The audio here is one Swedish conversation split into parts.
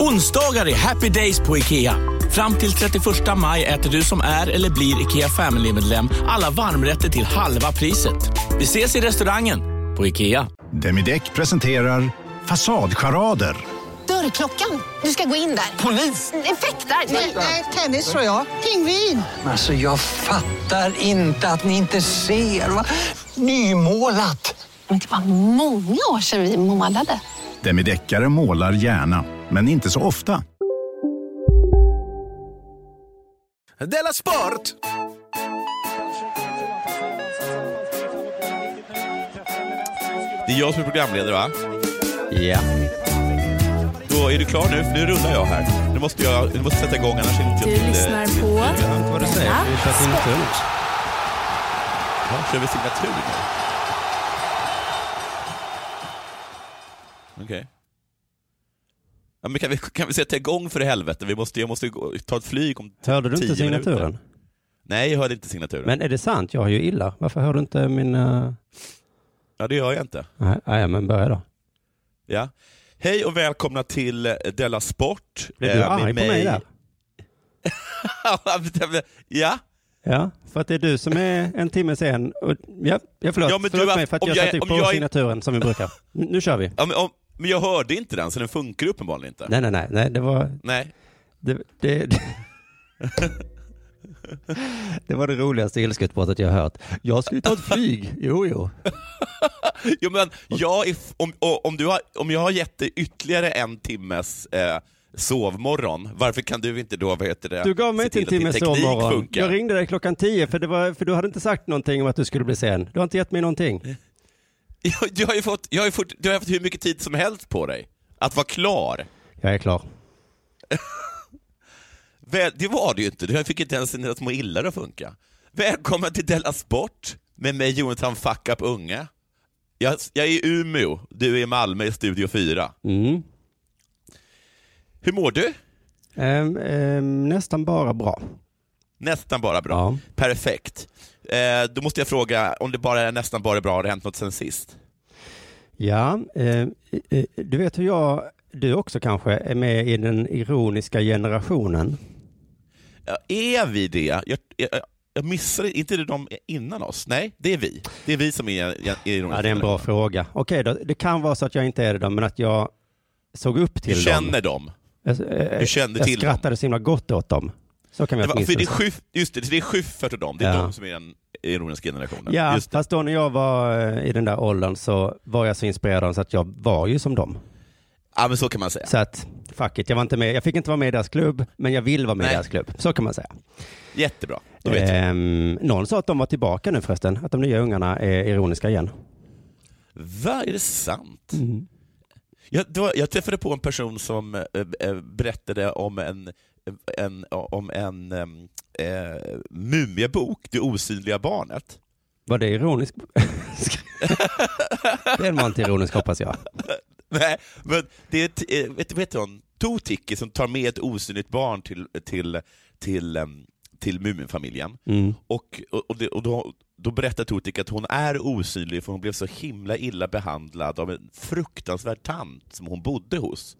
Onsdagar är happy days på IKEA. Fram till 31 maj äter du som är eller blir IKEA Family-medlem alla varmrätter till halva priset. Vi ses i restaurangen på IKEA. Demideck presenterar Fasadcharader. Dörrklockan. Du ska gå in där. Polis? Effektar? Nej, tennis tror jag. Pingvin. Alltså jag fattar inte att ni inte ser. Va? Nymålat! Men det var många år sedan vi målade. Demideckare målar gärna, men inte så ofta. Della Sport! Det är jag som är programledare va? Ja. Då är du klar nu? Nu rullar jag här. Nu måste jag nu måste sätta igång annars är det inte Du eh, lyssnar till- på- Jag vet inte vad du säger. Vi kör signatur. Ja, kör vi signatur nu? Okej. Ja, men kan, vi, kan vi sätta igång för i helvete? Vi måste, jag måste gå, ta ett flyg om Hörde du inte tio signaturen? minuter. Nej, jag hörde inte signaturen. Men är det sant? Jag har ju illa. Varför hör du inte min... Uh... Ja, det gör jag inte. Nej, nej, men börja då. Ja. Hej och välkomna till eh, Della Sport. Blev du Eh, med arg på mig där? ja. Ja, för att det är du som är en timme sen. Och, ja, jag förlåt, Ja, men förlåt du, mig för att om jag jag- satte om på jag är- signaturen som vi brukar. Nu kör vi. men, om, men jag hörde inte den, så den funkar uppenbarligen inte. Nej, nej, nej, nej, det var... Nej. Det, det, det, det var det roligaste ilskutbrottet jag hört. Jag skulle ta ett flyg. Jo, jo. Jo, men jag är, om, om, du har, om jag har gett dig ytterligare en timmes eh, sovmorgon, varför kan du inte då, vad heter det, Du gav mig inte en till att timme din teknik sovmorgon. funkar? Jag ringde dig klockan tio för, det var, för du hade inte sagt någonting om att du skulle bli sen. Du har inte gett mig någonting. Jag, du har ju fått, jag har fått, du har haft hur mycket tid som helst på dig att vara klar. Jag är klar. Väl, det var det ju inte, du fick inte ens dina små illar att funka. Välkommen till Della Sport med mig Jonathan Fuck Up Unge. Jag, jag är i Umeå, du är i Malmö i Studio 4. Mm. Hur mår du? Ehm, ehm, nästan bara bra. Nästan bara bra. Ja. Perfekt. Eh, då måste jag fråga, om det bara är nästan bara bra, har det hänt något sen sist? Ja, eh, eh, du vet hur jag, du också kanske, är med i den ironiska generationen. Ja, är vi det? Jag, jag, jag missade, inte det de innan oss? Nej, det är vi. Det är vi som är, är Ja, det är en bra fråga. Okej då, det kan vara så att jag inte är det men att jag såg upp till Du dem. känner dem? Jag, eh, Du kände jag till dem? skrattade så himla gott åt dem. Så kan vi Det var, för det är. Schyff, just det, det är Schyffert och dem, det är Ja. de som är den ironiska generationen. Ja, Just det. fast då när jag var eh, i den där åldern så var jag så inspirerad av dem så att jag var ju som dem. ja, men så kan man säga. Så att, fuck it, jag var inte med. Jag fick inte vara med i deras klubb, men jag vill vara med Nej. i deras klubb. Så kan man säga. Jättebra, då vet. Ehm, någon sa att de var tillbaka nu förresten, att de nya ungarna är ironiska igen. Va, är det sant? Mm. Jag, var, jag träffade på en person som eh, eh, berättade om en, en, om en em, eh, mumiebok, Det osynliga barnet. Var det ironiskt? Den var inte ironisk hoppas jag. Nej, men det är, eh, vet, vet du hon, Totiki som tar med ett osynligt barn till, till, till, em, till Muminfamiljen. Mm. Och, och, och, det, och då, då berättar Totik att hon är osynlig för hon blev så himla illa behandlad av en fruktansvärd tant som hon bodde hos.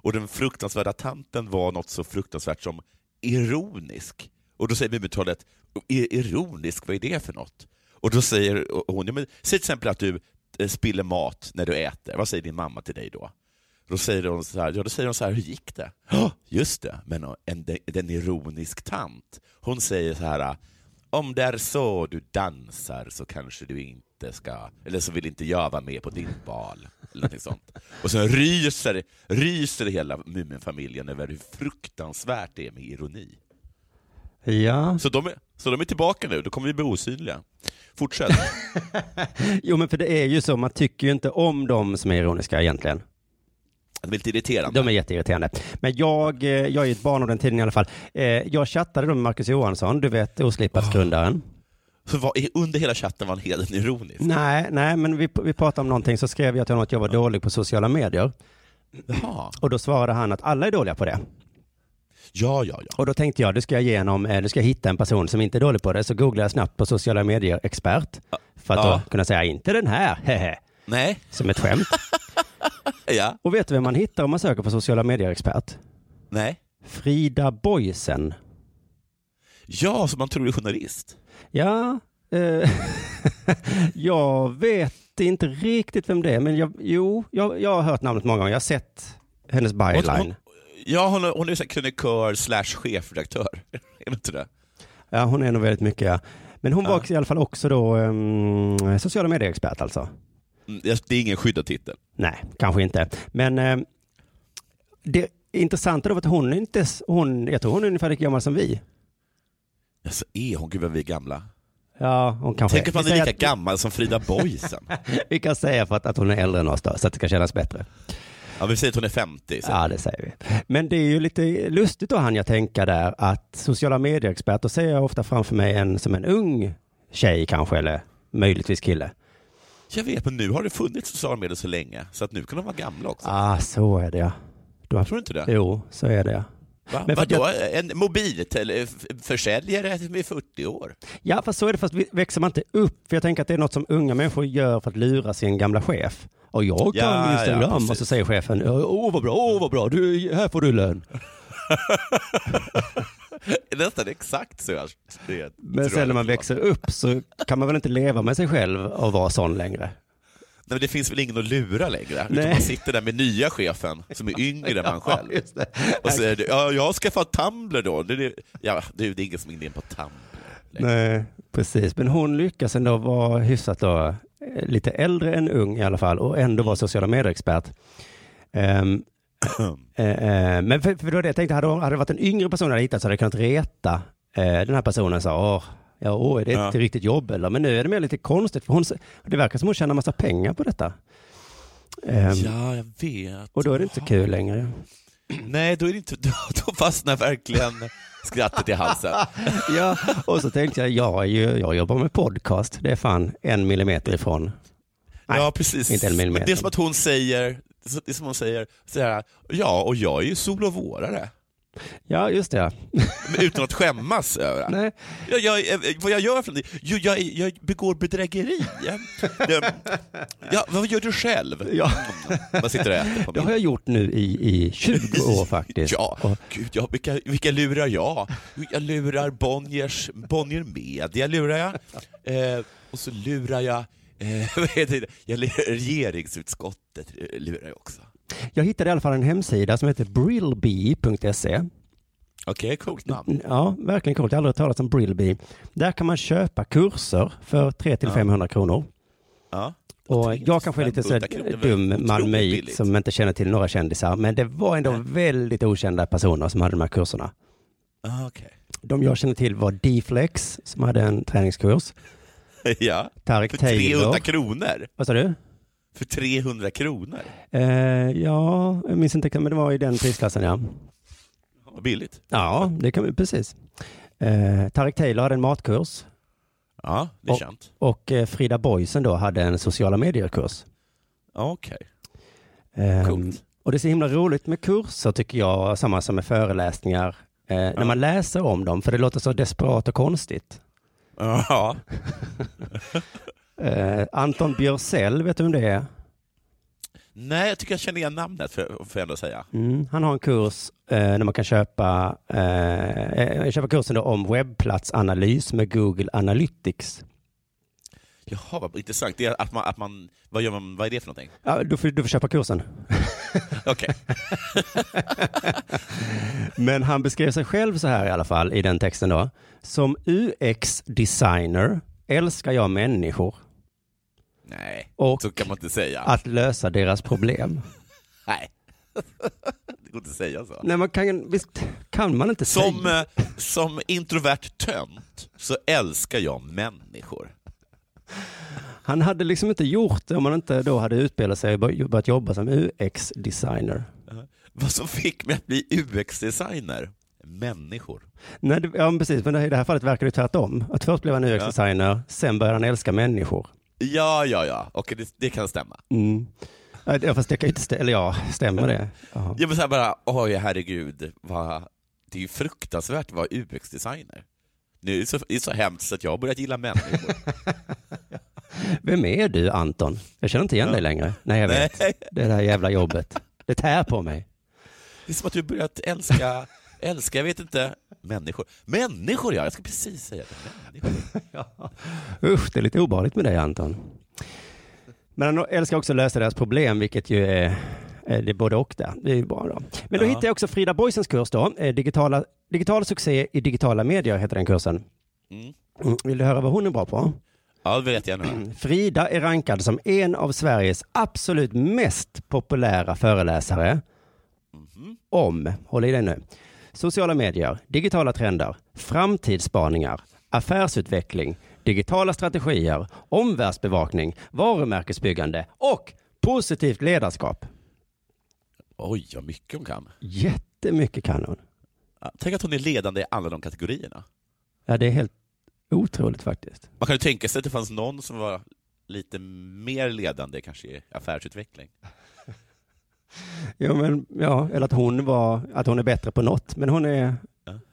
Och den fruktansvärda tanten var något så fruktansvärt som ironisk. Och då säger Mumintrollet, ironisk, vad är det för något? Och då säger hon, ja, men, säg till exempel att du eh, spiller mat när du äter, vad säger din mamma till dig då? Då säger hon så här, ja, då säger hon så här, hur gick det? "Ja, just det, men eh, en, en ironisk tant. Hon säger så här, om det är så du dansar så kanske du inte ska, eller så vill inte jag vara med på din bal. Eller någonting sånt. Och sen ryser, ryser hela Muminfamiljen över hur fruktansvärt det är med ironi. Ja, Så de är, så de är tillbaka nu, då kommer vi bli osynliga. Fortsätt. jo men för det är ju så, man tycker ju inte om de som är ironiska egentligen. De är lite irriterande. De är jätteirriterande. Men jag, eh, jag är ett barn av den tiden i alla fall. Eh, Jag chattade då med Marcus Johansson, du vet Oslipat-grundaren. Så var, under hela chatten var han helt ironisk. Nej, nej, men vi, vi pratade om någonting så skrev jag till honom att jag var dålig på sociala medier. Jaha. Och då svarade han att alla är dåliga på det. Ja, ja, ja. Och då tänkte jag, du ska jag igenom, eh, du ska jag hitta en person som inte är dålig på det. Så googlade jag snabbt på sociala medier-expert. För att Ja. då kunna säga, inte den här, hehe. Nej. Som ett skämt. Ja. Och vet du vem man hittar om man söker på sociala medier-expert? Nej. Frida Boysen. Ja, som man tror är journalist. Ja, eh, jag vet inte riktigt vem det är, men jag, jo, jag, jag har hört namnet många gånger. Jag har sett hennes byline. hon, ja, hon, är- hon är så krönikör slash chefredaktör. är det inte det? Ja, hon är nog väldigt mycket, ja. Men hon var i alla fall också då um, sociala medier-expert alltså. Det är ingen skyddad titel. Nej, kanske inte. Men eh, det intressanta då var att hon är inte, hon, jag tror hon är ungefär lika gammal som vi. Alltså, är hon? Gud vad vi är gamla. Ja, hon kanske Tänk att man är lika gammal som Frida Boysen. Vi kan säga för att, att hon är äldre än oss då, så att det ska kännas bättre. Ja, vi säger att hon är 50. Så. Ja, det säger vi. Men det är ju lite lustigt då han jag tänka där att sociala medier-expert, då ser jag ofta framför mig en som en ung tjej kanske, eller möjligtvis kille. Jag vet, men nu har det funnits sociala medier så länge, så att nu kan de vara gamla också. Ah, så är det ja. Du har... Tror du inte det? Jo, så är det ja. Va? Men Vadå, en mobilförsäljare med 40 år? Ja, fast så är det fast växer man inte upp. För jag tänker att det är något som unga människor gör för att lura sin gamla chef. Och jag kan Ja, ja, Instagram. och så säger chefen, åh vad bra, åh vad bra, du, här får du lön. Nästan exakt så jag det Men sen när man växer upp så kan man väl inte leva med sig själv och vara sån längre. Nej, men det finns väl ingen att lura längre? Utan man sitter där med nya chefen som är yngre än man Ja, själv. det. Och säger du, ja, jag har skaffat Tumblr då. Det, det, ja, det, är ingen som är inne på Tumblr. längre. Nej, precis. Men hon lyckas ändå vara hyfsat då, eh, lite äldre än ung i alla fall och ändå vara sociala medier-expert. Ehm, eh, eh, men för, för då det jag tänkte, hade, hade det varit en yngre person jag hade hittat så hade jag kunnat reta eh, den här personen så åh, ja, åh, är det ett Ja. riktigt jobb eller? Men nu är det mer lite konstigt för hon, det verkar som hon tjänar massa pengar på detta. Ehm, Ja, jag vet. Och då är det inte så kul längre. Nej, då, är det inte, då, då fastnar verkligen skrattet i halsen. ja, och så tänkte jag, jag, ju, jag jobbar med podcast, det är fan en millimeter ifrån. Nej, ja, precis. inte en millimeter. Det är som att hon säger, det är som hon säger, så här, ja, och jag är ju sol och vårare. Ja, just det. Utan att skämmas över det. Nej. Jag, jag, eh, vad jag gör för någonting? Jo, jag, jag begår bedrägeri. Det, ja, vad gör du själv? Ja. Man sitter och äter på Det har jag gjort nu i, i 20 år faktiskt. Ja, Och, gud, ja, vilka, vilka lurar jag? Jag lurar Bonniers, Bonnier Media, lurar jag. Eh, och så lurar jag, eh? Jag regeringsutskottet, lurar jag också. jag hittade i alla fall en hemsida som heter brillbee.se. Okej, coolt namn. Ja, verkligen coolt. Jag har aldrig hört talas om Brillbee. Där kan man köpa kurser för 300-500 kronor. Ja. Och jag kanske är lite så här 500 kronor, det är väl dum malmöit som inte känner till några kändisar. Men det var ändå väldigt okända personer som hade de här kurserna. Ah, okej. De jag känner till var D-Flex som hade en träningskurs. Ja, Tarek för Taylor. 300 kronor. Vad sa du? För 300 kronor. Eh, ja, jag minns inte, men det var i den prisklassen ja. Vad billigt. Ja, det kan precis. Eh, Tarek Taylor hade en matkurs Ja, det är Och- känt. och eh, Frida Boysen då hade en sociala medier-kurs. Okej. Ehm, Coolt. och det är så himla roligt med kurser tycker jag, samma som med föreläsningar. Eh, När man läser om dem, för det låter så desperat och konstigt. Ja. Eh, Anton Björsell, vet du vem det är? Nej, jag tycker jag känner igen namnet, för, får jag ändå säga. Mm, han har en kurs eh, där man kan köpa, eh, eh, köpa kursen då om webbplatsanalys med Google Analytics. Jaha, vad intressant. Det är att man, att man, vad, gör man, vad är det för någonting? Ja, du, får, du får köpa kursen. Okej. Men han beskrev sig själv så här i alla fall i den texten då. Som UX-designer älskar jag människor Nej, och så kan man inte säga. att lösa deras problem. Nej. det går inte att säga så. Nej, man kan, visst kan man inte Som, säga. eh, som introvert tönt så älskar jag människor. Han hade liksom inte gjort det om han inte då hade utbildat sig och börjat jobba som UX-designer. Vad som fick mig att bli UX-designer? Människor. Nej, det, ja, precis. Men i det här fallet verkar det tvärtom. Att först blev han UX-designer, sen började han älska människor. Ja, ja, ja. Och det, det kan stämma. Mm. Ja, fast det kan inte stämma. Eller ja, stämmer det? Jag vill säga bara, oj herregud, vad, det är ju fruktansvärt att vara UX-designer. Nu är det, så, det är så hemskt att jag har börjat gilla människor. Vem är du Anton? Jag känner inte igen dig längre. Nej, jag vet. Nej. Det är det här jävla jobbet. Det tär på mig. Det är som att du börjat älska, älska, jag vet inte, människor. Människor ja, jag ska precis säga det. Ja. Usch, det är lite obehagligt med dig Anton. Men han älskar också att lösa deras problem, vilket ju är, det är både och där. Det är ju bra då. Men då ja. hittade jag också Frida Boisens kurs då, eh, digitala, digital succé i digitala medier heter den kursen. Mm. mm. Vill du höra vad hon är bra på? Ja, det vet jag nu. Frida är rankad som en av Sveriges absolut mest populära föreläsare mm. om, håll i dig nu, sociala medier, digitala trender, framtidsspaningar, affärsutveckling, digitala strategier, omvärldsbevakning, varumärkesbyggande och positivt ledarskap. Oj, vad mycket hon kan. Jättemycket kan hon. Tänk att hon är ledande i alla de kategorierna. Ja, det är helt otroligt faktiskt. Man kan ju tänka sig att det fanns någon som var lite mer ledande kanske i affärsutveckling. ja, men, ja, eller att hon, var, att hon är bättre på något, men hon är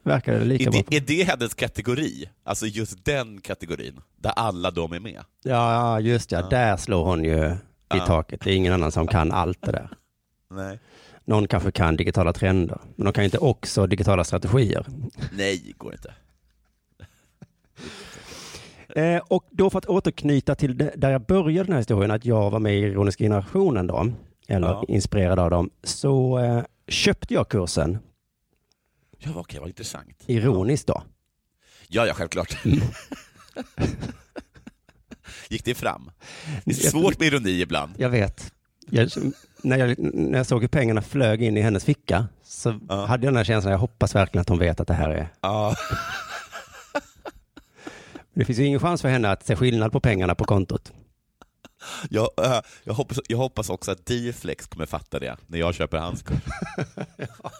Verkar lika är det, är det hennes kategori? Alltså just den kategorin, där alla de är med? Ja, just ja. ja. Där slår hon ju i ja. taket. Det är ingen annan som kan allt det där. Nej. Någon kanske kan digitala trender, men de kan inte också digitala strategier. Nej, går inte. Eh, och då för att återknyta till där jag började den här historien, att jag var med i Ironiska generationen då, eller ja. inspirerad av dem, så eh, köpte jag kursen Ja, okej, okay, vad intressant. Ironiskt då? Ja, ja, självklart. Mm. Gick det fram? Det är svårt med ironi ibland. Jag vet. Jag, när, jag, när jag såg hur pengarna flög in i hennes ficka så ja. hade jag den här känslan, jag hoppas verkligen att hon vet att det här är... Ja. Det finns ju ingen chans för henne att se skillnad på pengarna på kontot. Jag, äh, jag, hoppas, jag hoppas också att Diflex kommer fatta det när jag köper hans kurs. ja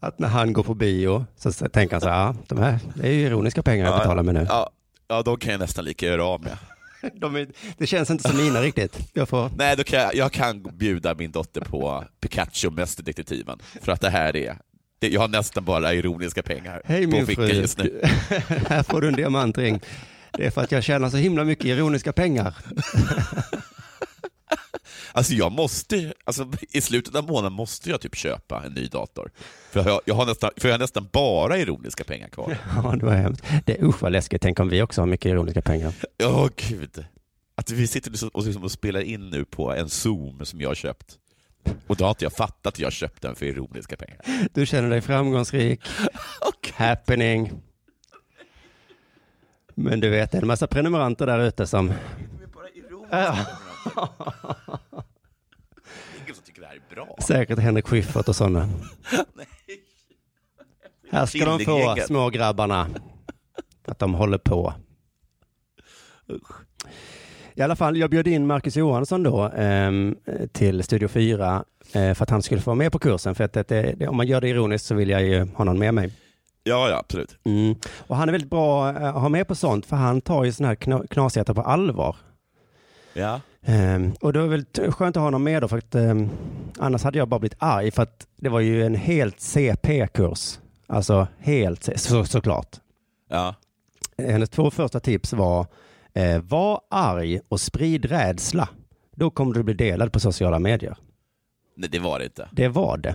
att när han går på bio så tänker han så här, ja, de här, det är ju ironiska pengar jag betalar med nu. Ja, ja, de kan jag nästan lika göra av med. De är, det känns inte som mina riktigt. Jag får... Nej, då kan jag, jag kan bjuda min dotter på Pikachu, Mästerdetektiven, för att det här är det, jag har nästan bara ironiska pengar Hej på fru, just nu. här får du en diamantring. Det är för att jag tjänar så himla mycket ironiska pengar. Alltså jag måste, alltså i slutet av månaden måste jag typ köpa en ny dator. För jag, jag har, nästan, för jag har nästan bara ironiska pengar kvar. Ja, det var hemskt. Det är usch vad läskigt. Tänk om vi också har mycket ironiska pengar. Ja, oh, gud. Att vi sitter och, liksom och spelar in nu på en Zoom som jag har köpt. Och då har inte jag fattat att jag köpt den för ironiska pengar. Du känner dig framgångsrik. okay. Happening. Men du vet, det är en massa prenumeranter där ute som... Ingen som tycker det här är bra. Säkert Henrik Schyffert och sådana. Här ska de få, små grabbarna. Att de håller på. I alla fall, jag bjöd in Marcus Johansson då eh, till Studio 4 eh, för att han skulle få vara med på kursen. För att det, det, om man gör det ironiskt så vill jag ju ha någon med mig. Ja, ja, absolut. Mm. Och han är väldigt bra att ha med på sånt, för han tar ju sådana här knasigheter på allvar. Ja. Um, och det var väl skönt att ha honom med då, för att um, annars hade jag bara blivit arg, för att det var ju en helt CP-kurs. Alltså helt, så, såklart. Ja. Hennes två första tips var, eh, var arg och sprid rädsla. Då kommer du bli delad på sociala medier. Nej, det var det inte. Det var det.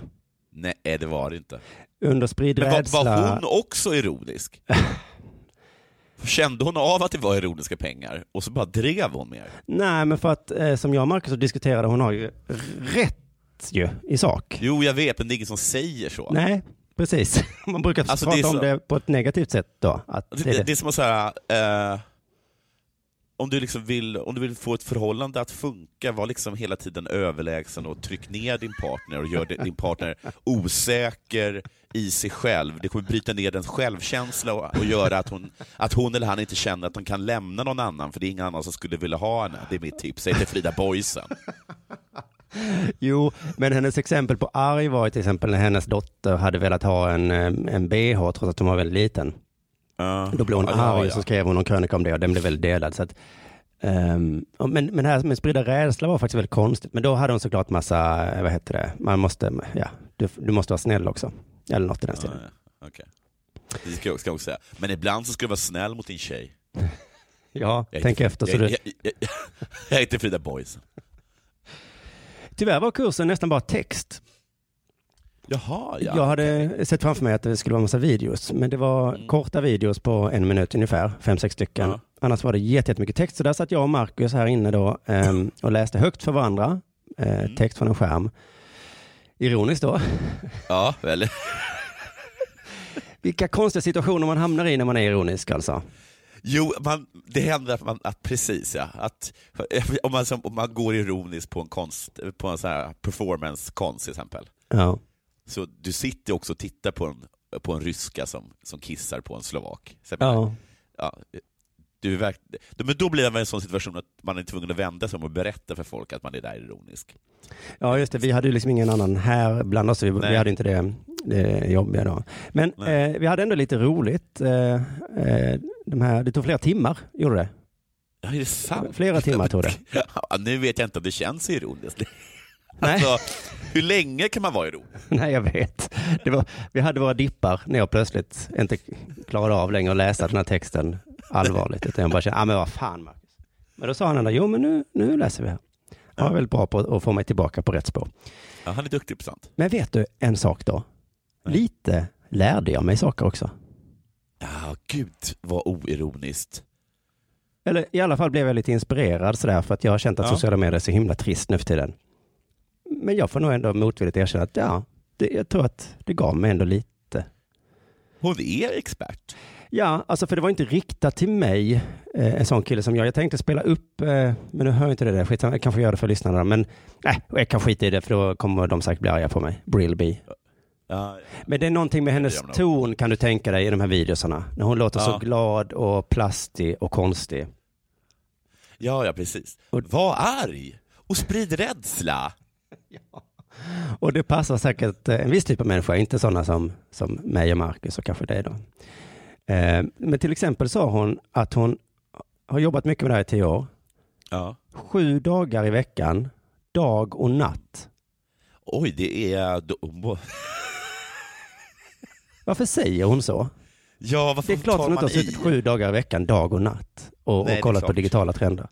Nej, det var det inte. Under sprid Men rädsla... var, hon också ironisk? Kände hon av att det var ironiska pengar och så bara drev hon mer? Nej, men för att eh, som jag och Marcus diskuterade, hon har ju rätt ju i sak. Jo, jag vet, men det är ingen som säger så. Nej, precis. Man brukar alltså, prata det om så... det på ett negativt sätt då. Att det, det, det, är som att säga, eh, om du, liksom vill, om du vill få ett förhållande att funka, var liksom hela tiden överlägsen och tryck ner din partner och gör din partner osäker i sig själv. Det kommer bryta ner dens självkänsla och, och göra att hon, att hon eller han inte känner att de kan lämna någon annan, för det är ingen annan som skulle vilja ha henne. Det är mitt tips. Säg till Frida Boysen. Jo, men hennes exempel på arg var till exempel när hennes dotter hade velat ha en, eh, en bh trots att hon var väldigt liten. Uh, Då blev hon arg ja. och så skrev hon en krönika om det och den blev väldigt delad. Så att, och men, men det här med sprida rädsla var faktiskt väldigt konstigt. Men då hade hon såklart massa, eh, vad heter det, man måste, ja, du, du måste vara snäll också. Eller något i den stilen. ja, okej. Det ska jag, ska jag också säga. Men ibland så ska du vara snäll mot din tjej. Ja, Jag tänk efter så jag, du... jag, jag, jag, heter Frida Boysen. Tyvärr var kursen nästan bara text. Jaha, ja. Jag hade sett framför mig att det skulle vara massa videos, men det var Mm. korta videos på en minut ungefär, fem, sex stycken. Ja. Annars var det jätte- jättemycket text, så där satt jag och Marcus här inne då ehm, och läste högt för varandra, eh, Mm. text från en skärm. Ironiskt då. Ja, väl. Vilka konstiga situationer man hamnar i när man är ironisk alltså. Jo, man, det händer att man, att precis ja, att om man, om man går ironiskt på en konst, på en sån här performance-konst till exempel, Ja. Så du sitter också och tittar på en, på en ryska som, som kissar på en slovak. Så Ja. ja, du verk, men då blir i en sån situation att man är tvungen att vända sig om och berätta för folk att man är där ironisk. ja, just det. Vi hade ju liksom ingen annan här bland oss. Vi, vi hade inte det, det jobbiga då. Men eh, vi hade ändå lite roligt. Eh, eh, de här, det tog flera timmar, gjorde det. Ja, är det sant? Flera timmar tog det. Ja, nu vet jag inte om det känns ironiskt. Nej. Alltså, hur länge kan man vara ironisk? Nej, jag vet. Det var, vi hade våra dippar när jag plötsligt inte klarade av längre att läsa den här texten allvarligt. Utan jag bara kände, ah, men vad fan Marcus. Men då sa han ändå, jo men nu, nu läser vi här. Han var väldigt bra på att få mig tillbaka på rätt spår. Ja, han är duktig på sånt. Men vet du en sak då? Lite lärde jag mig saker också. Ja, gud vad oironiskt. Eller i alla fall blev jag lite inspirerad sådär för att jag har känt att Ja. sociala medier är så himla trist nu för tiden. Men jag får nog ändå motvilligt erkänna att ja, det, jag tror att det gav mig ändå lite. Hon är expert. Ja, alltså för det var inte riktat till mig, eh, en sån kille som jag. Jag tänkte spela upp, eh, men nu hör jag inte det där, skit, jag kanske gör det för lyssnarna, men nej, jag kan skita i det för då kommer de säkert bli arga på mig. Brillby. Ja, Men det är någonting med hennes ton kan du tänka dig i de här videosarna. När hon låter så Ja. glad och plastig och konstig. ja, ja precis. Och- Var arg och sprid rädsla. Och det passar säkert eh, en viss typ av människa, inte sådana som, som mig och Marcus och kanske dig då. Eh, Men till exempel sa hon att hon har jobbat mycket med det här i tio år. Ja. Sju dagar i veckan, dag och natt. Oj, det är... Varför säger hon så? Ja, Det är klart tar hon inte har i? suttit sju dagar i veckan, dag och natt och, Nej, och kollat på digitala trender.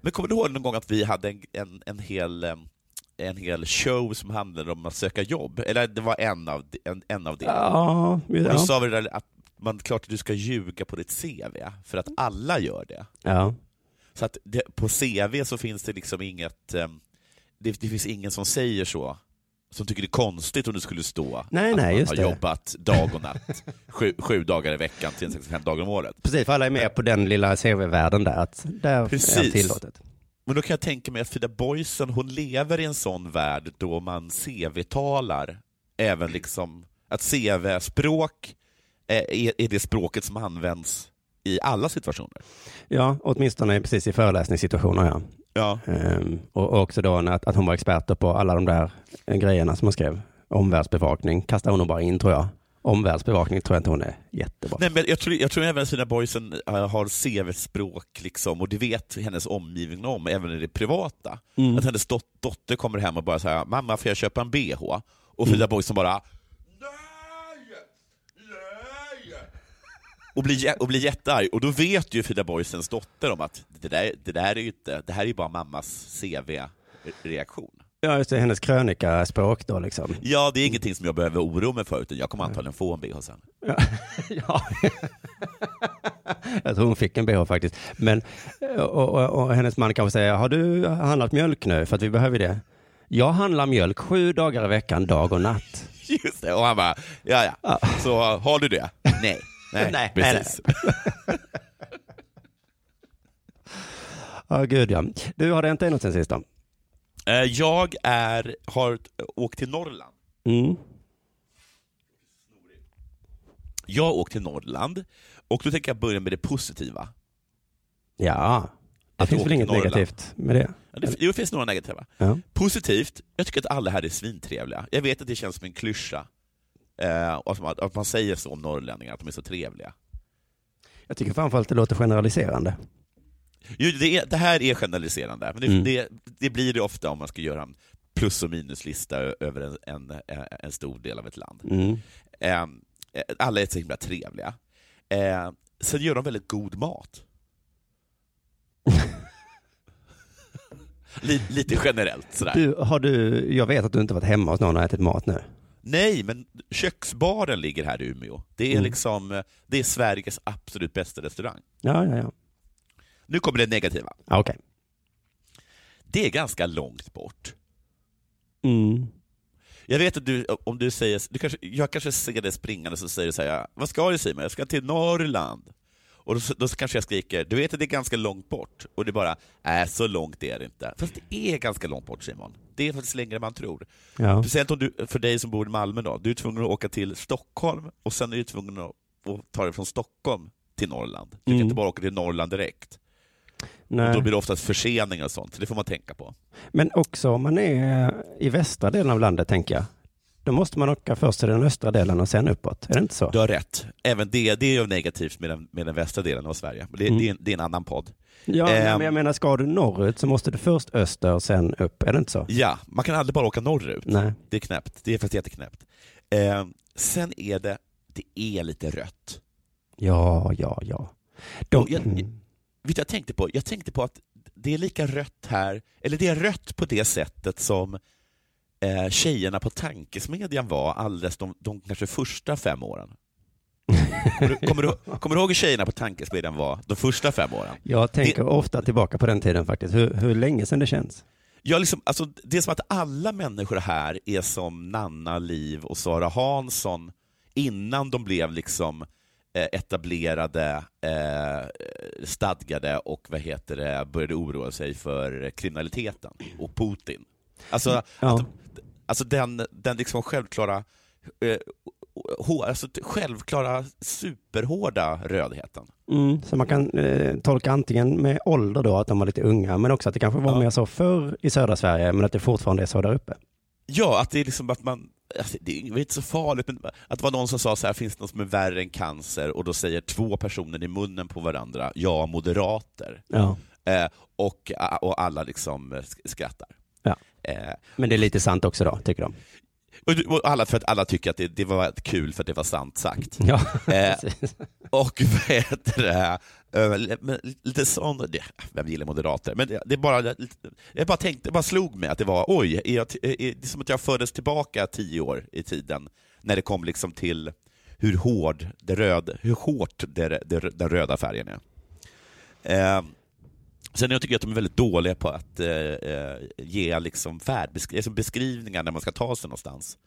Men kommer du ihåg någon gång att vi hade en, en, en, hel, en hel show som handlade om att söka jobb? Eller det var en av, en, en av det. Ja, Och då ja. sa vi det där att man, klart att du ska ljuga på ditt CV, för att alla gör det. ja. Så att det, på CV så finns det liksom inget, det, det finns ingen som säger så, som tycker det är konstigt om det skulle stå Nej, att nej, man har det. jobbat dag och natt, sju, sju dagar i veckan, 365 dagar om året. Precis, för alla är med på den lilla CV-världen där, att där är Precis. det tillåtet. Men då kan jag tänka mig att Frida Boysen, hon lever i en sån värld då man CV-talar, även liksom att CV-språk är, är det språket som används i alla situationer. Ja, åtminstone precis i föreläsningssituationer, ja. Ja. Ehm, och och också då att, att hon var expert på alla de där eh, grejerna som hon skrev. Omvärldsbevakning kastar hon nog bara in tror jag. Omvärldsbevakning tror jag inte hon är jättebra. Nej, men jag, tror, jag tror även att Frida Boysen äh, har CV-språk, liksom, och det vet hennes omgivning om, även i det privata. Mm. Att hennes dot- dotter kommer hem och bara säger mamma får jag köpa en bh? Och Frida Boysen bara och blir, och blir jättearg. Och då vet ju Frida Boysens dotter om att det där, det där är inte, det här är ju bara mammas CV-reaktion. Ja, just det, hennes krönikaspråk då liksom. Ja, det är ingenting som jag behöver oroa mig för, utan jag kommer antagligen få en bh sen. Ja. ja. jag tror hon fick en bh faktiskt. Men, och, och, och hennes man kanske säger, har du handlat mjölk nu? För att vi behöver det. Jag handlar mjölk sju dagar i veckan, dag och natt. Just det, och han bara, ja ja, så har du det? Nej. Nej, Nej, precis. Ja, gud ja. Du, har det hänt dig något sen sist då? Eh, Jag är, har åkt till Norrland. Mm. Jag har åkt till Norrland och då tänker jag börja med det positiva. Ja, det Att finns väl inget Norrland. negativt med det? Ja, det, jo, det finns några negativa. Ja. Positivt, jag tycker att alla här är svintrevliga. Jag vet att det känns som en klyscha. Eh, och att, man, säger så om norrlänningar, att de är så trevliga. Jag tycker framförallt det låter generaliserande. Jo, det, är, det här är generaliserande, men det, Mm. det, det blir det ofta om man ska göra en plus och minuslista över en, en, en stor del av ett land. Mm. Eh, alla är så himla trevliga. Eh, sen gör de väldigt god mat. Lite, lite generellt sådär. Du, har du, jag vet att du inte varit hemma hos någon och ätit mat nu. Nej, men köksbaren ligger här i Umeå. Det är Mm. liksom eh, det är Sveriges absolut bästa restaurang. Ja, ja, ja. Nu kommer det negativa. Okej. Det är ganska långt bort. Mm. Jag vet att du, om du säger, du kanske, jag kanske ser dig springande så säger du så här, vad ska du Simon? Jag ska till Norrland. Och då, då kanske jag skriker, du vet att det är ganska långt bort? Och det är bara, nej så långt är det inte. Fast det är ganska långt bort Simon. Det är faktiskt längre än man tror. Ja. Speciellt om du, för dig som bor i Malmö då, du är tvungen att åka till Stockholm och sen är du tvungen att, ta dig från Stockholm till Norrland. Du kan Mm. inte bara åka till Norrland direkt. Nej. då blir det oftast förseningar och sånt, så det får man tänka på. Men också om man är i västra delen av landet, tänker jag. Då måste man åka först till den östra delen och sen uppåt. Är det inte så? Du har rätt. Även det, det är ju negativt med den, med den västra delen av Sverige. Det, Mm. det, är, en- det är en annan podd. Ja, Ehm. men jag menar, ska du norrut så måste du först öster och sen upp. Är det inte så? Ja, man kan aldrig bara åka norrut. Nej. Det är knäppt. Det är faktiskt jätteknäppt. Eh, sen är det, det är lite rött. Ja, ja, ja. De, Och jag- mm. Vet jag tänkte på? Jag tänkte på att det är lika rött här, eller det är rött på det sättet som eh, tjejerna på tankesmedjan var alldeles de, de kanske första fem åren. Kommer du, kommer, du, kommer du ihåg hur tjejerna på tankesmedjan var de första fem åren? Jag tänker ofta tillbaka på den tiden faktiskt. Hur, hur länge sedan det känns. Ja, liksom, alltså, det är som att alla människor här är som Nanna Liv och Sara Hansson innan de blev liksom eh, etablerade, eh, stadgade och vad heter det, började oroa sig för kriminaliteten och Putin. Alltså, Ja. att, alltså den, den liksom självklara, eh, hå- alltså självklara superhårda rödheten. Mm, så man kan eh, tolka antingen med ålder då, att de var lite unga, men också att det kanske var Ja. mer så förr i södra Sverige, men att det fortfarande är så där uppe. Ja, att det är liksom att man, alltså, det är inte så farligt, men att det var någon som sa så här, finns det något som är värre än cancer? Och då säger två personer i munnen på varandra, ja, moderater. Ja. Eh, och, och alla liksom eh, sk- skrattar. Ja. Eh, Men det är lite sant också då, tycker de. och, alla, för att alla tycker att det, det var kul för att det var sant sagt. Ja, Eh, och heter det, eh, lite sån, vem gillar moderater? Men det, det bara, jag bara tänkte, bara slog mig att det var, oj, är jag, är, det är som att jag fördes tillbaka tio år i tiden, när det kom liksom till hur hård det röd, hur hårt det, det, den röda färgen är. Eh, sen jag tycker att de är väldigt dåliga på att eh, eh, ge liksom färdbesk- alltså beskrivningar när man ska ta sig någonstans.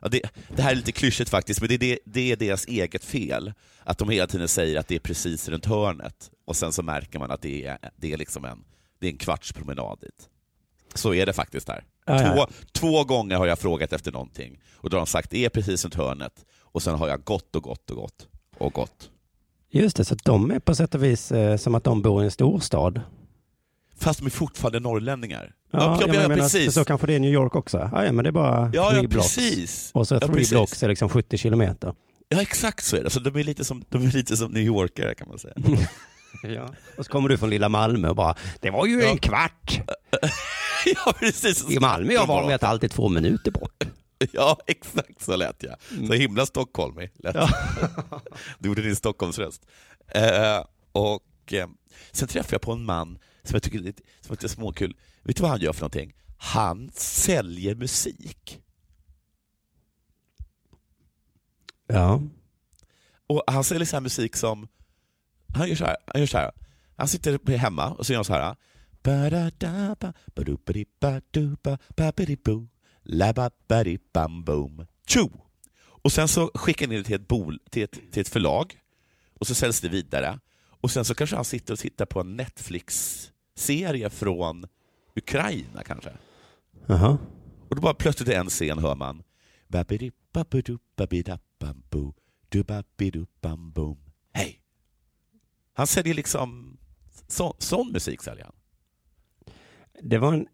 Ja, det, det här är lite klyschigt faktiskt, men det är, det, det är deras eget fel. Att de hela tiden säger att det är precis runt hörnet och sen så märker man att det är, det är, liksom en, det är en kvarts promenad dit. Så är det faktiskt här. Ja. Två, två gånger har jag frågat efter någonting och då har de sagt det är precis runt hörnet och sen har jag gått och gått och gått och gått. Just det, så att de är på sätt och vis eh, som att de bor i en storstad. Fast de är fortfarande norrlänningar. Ja, ja, jag menar, precis. Så kanske det är New York också. Ja, ja men det är bara Ja, three ja, blocks. precis. Och så Ja, three precis. blocks är liksom 70 kilometer. Ja, exakt så är det. Så de är lite som, de är lite som New Yorkare kan man säga. Ja. Och så kommer du från lilla Malmö och bara, det var ju Ja. en kvart. ja, precis. I Malmö jag var med att alltid två minuter bort. Ja, exakt så lät jag. Så himla stockholmig lät Ja. Du gjorde din Stockholmsröst. Eh, och eh, sen träffade jag på en man som jag tycker är lite, som är lite småkul. Vet du vad han gör för någonting? Han säljer musik. Ja. Och han säljer så här musik som, han gör så här, han gör så här. Han sitter hemma och så gör han så här. Tjo! Och sen så skickar in det till ett, bol, till, ett, till ett förlag och så säljs det vidare. Och sen så kanske han sitter och tittar på en Netflix serie från Ukraina kanske. Jaha. Och då bara plötsligt i en scen hör man. Hej! Han säljer liksom så, sån musik säljer han. Det var en...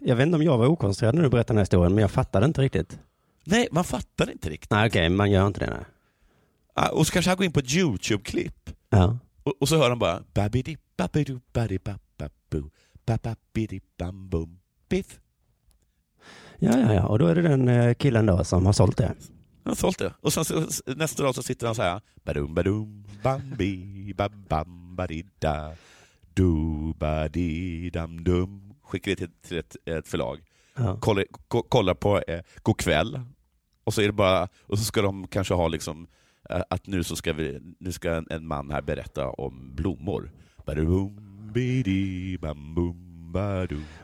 Jag vet inte om jag var okoncentrerad när du berättade den här historien, men jag fattade inte riktigt. Nej, man fattar inte riktigt. Nej, okej, man gör inte det. Nej. Ah, Och så kanske han går in på ett YouTube-klipp Ja. och, och så hör han bara biff. ja, ja, ja. Och då är det den eh, killen då som har sålt det. Han har sålt det. Och sen så, nästa dag så sitter han så här. Badum, badum, bambi, babam, badida, du, badidam, dum. Skickar det till, till ett, ett förlag. Ja. Kollar, ko- kollar på eh, God kväll. Och så är det bara, och så ska de kanske ha liksom eh, att nu så ska vi, nu ska en, en man här berätta om blommor. Badum,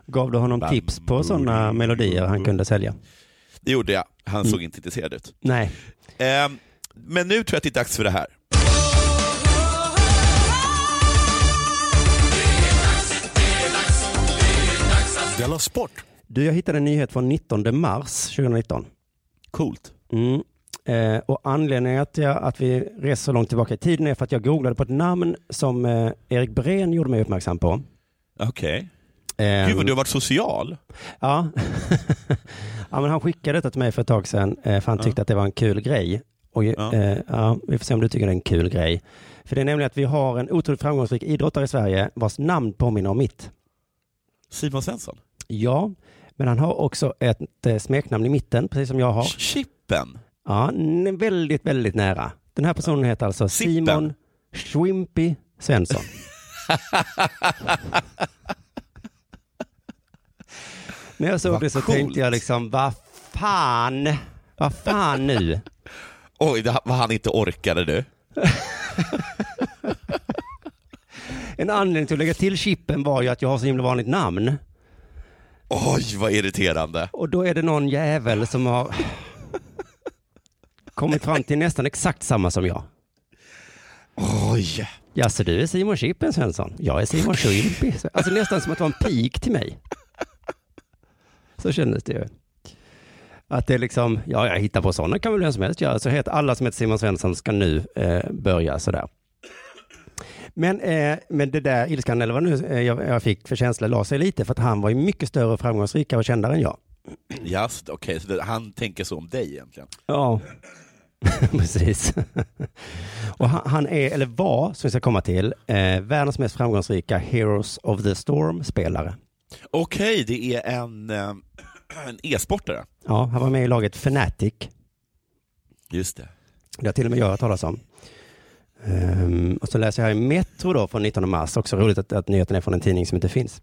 Gav du honom tips på sådana melodier han kunde sälja? Det gjorde jag. Han Mm. såg inte intresserad ut. Nej. Ehm, men nu tror jag att det är dags för det här. Della Sport! Du, jag hittade en nyhet från 19 mars 2019. Coolt. Mm. Eh, och anledningen att, jag, att vi reser så långt tillbaka i tiden är för att jag googlade på ett namn som eh, Erik Breen gjorde mig uppmärksam på. Okej. Eh, Gud vad du har varit social. Ja. ja, men han skickade detta till mig för ett tag sedan eh, för han Ja. tyckte att det var en kul grej. Och, Ja. eh, ja, vi får se om du tycker det är en kul grej. För det är nämligen att vi har en otroligt framgångsrik idrottare i Sverige vars namn påminner om mitt. Simon Svensson. Ja, men han har också ett eh, smeknamn i mitten, precis som jag har. Chippen. Ja, väldigt, väldigt nära. Den här personen heter alltså Sippen. Simon Schwimpy Svensson. När jag såg Vad det så coolt. tänkte jag liksom, vad fan, vad fan nu? Oj, vad han inte orkade du. En anledning till att lägga till chippen var ju att jag har så himla vanligt namn. Oj, vad irriterande. Och då är det någon jävel som har kommit fram till nästan exakt samma som jag. Oj. Ja, så du är Simon Chippen Svensson? Jag är Simon Schwimpy. Alltså nästan som att det var en pik till mig. Så kändes det ju. Att det är liksom, ja, jag hittar på sådana kan väl vem som helst göra. Så heter alla som heter Simon Svensson ska nu eh, börja sådär. Men, eh, men det där ilskan, eller vad nu eh, jag, jag fick för känsla, la sig lite för att han var ju mycket större, och framgångsrikare och kändare än jag. Just, okej, så det, han tänker så om dig egentligen. Ja, precis. och han, han är, eller var, som vi ska komma till, eh, världens mest framgångsrika Heroes of the Storm-spelare. Okej, det är en, eh, en e-sportare. Ja, han var med i laget Fnatic. Just det. Det har till och med jag hört talas om. Ehm, och så läser jag i Metro då från 19 mars, också roligt att, att nyheten är från en tidning som inte finns.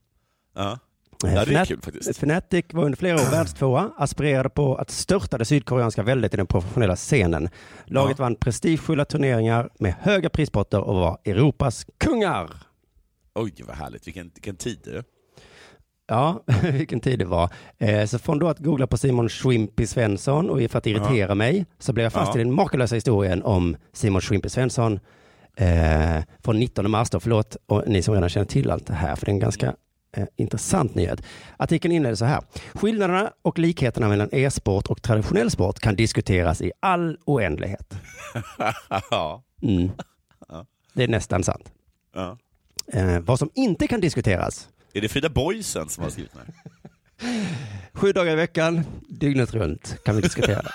Eh, ja det är kul faktiskt. Fnatic var under flera år världstvåa, aspirerade på att störta det sydkoreanska väldet i den professionella scenen. Laget Ja. vann prestigefulla turneringar med höga prispotter och var Europas kungar. Oj, vad härligt. Vilken, vilken tid du. Ja, vilken tid det var. Eh, så från då att googla på Simon Schwimpy Svensson och för att irritera mig så blev jag fast Ja. i den makalösa historien om Simon Schwimpy Svensson eh, från 19 mars då, förlåt, och ni som redan känner till allt det här, för det är en ganska eh, intressant nyhet. Artikeln inleder så här. Skillnaderna och likheterna mellan e-sport och traditionell sport kan diskuteras i all oändlighet. Mm. Det är nästan sant. ja. Eh, vad som inte kan diskuteras Är det Frida Boysen som har skrivit den här? Sju dagar i veckan, dygnet runt kan vi diskutera.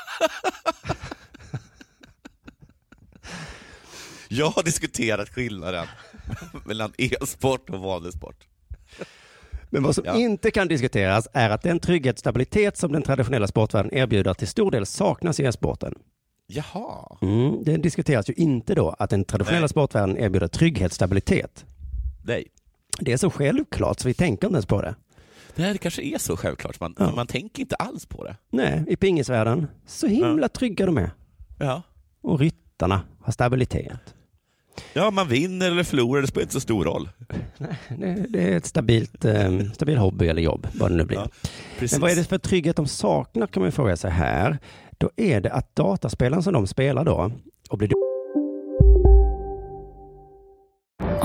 Jag har diskuterat skillnaden mellan e-sport och vanlig sport. Men vad som Ja. inte kan diskuteras är att den trygghet och stabilitet som den traditionella sportvärlden erbjuder till stor del saknas i e-sporten. Jaha. Mm, det diskuteras ju inte då att den traditionella Nej. sportvärlden erbjuder trygghet och stabilitet. Nej. Det är så självklart så vi tänker inte ens på det. Det här kanske är så självklart, man, Ja. man tänker inte alls på det. Nej, i pingisvärlden, så himla trygga de är. Ja. Och ryttarna har stabilitet. Ja, man vinner eller förlorar, det spelar inte så stor roll. Det, det är ett stabilt, eh, stabil hobby eller jobb, vad det nu blir. Ja. Men vad är det för trygghet de saknar kan man ju fråga sig här. Då är det att dataspelen som de spelar då och blir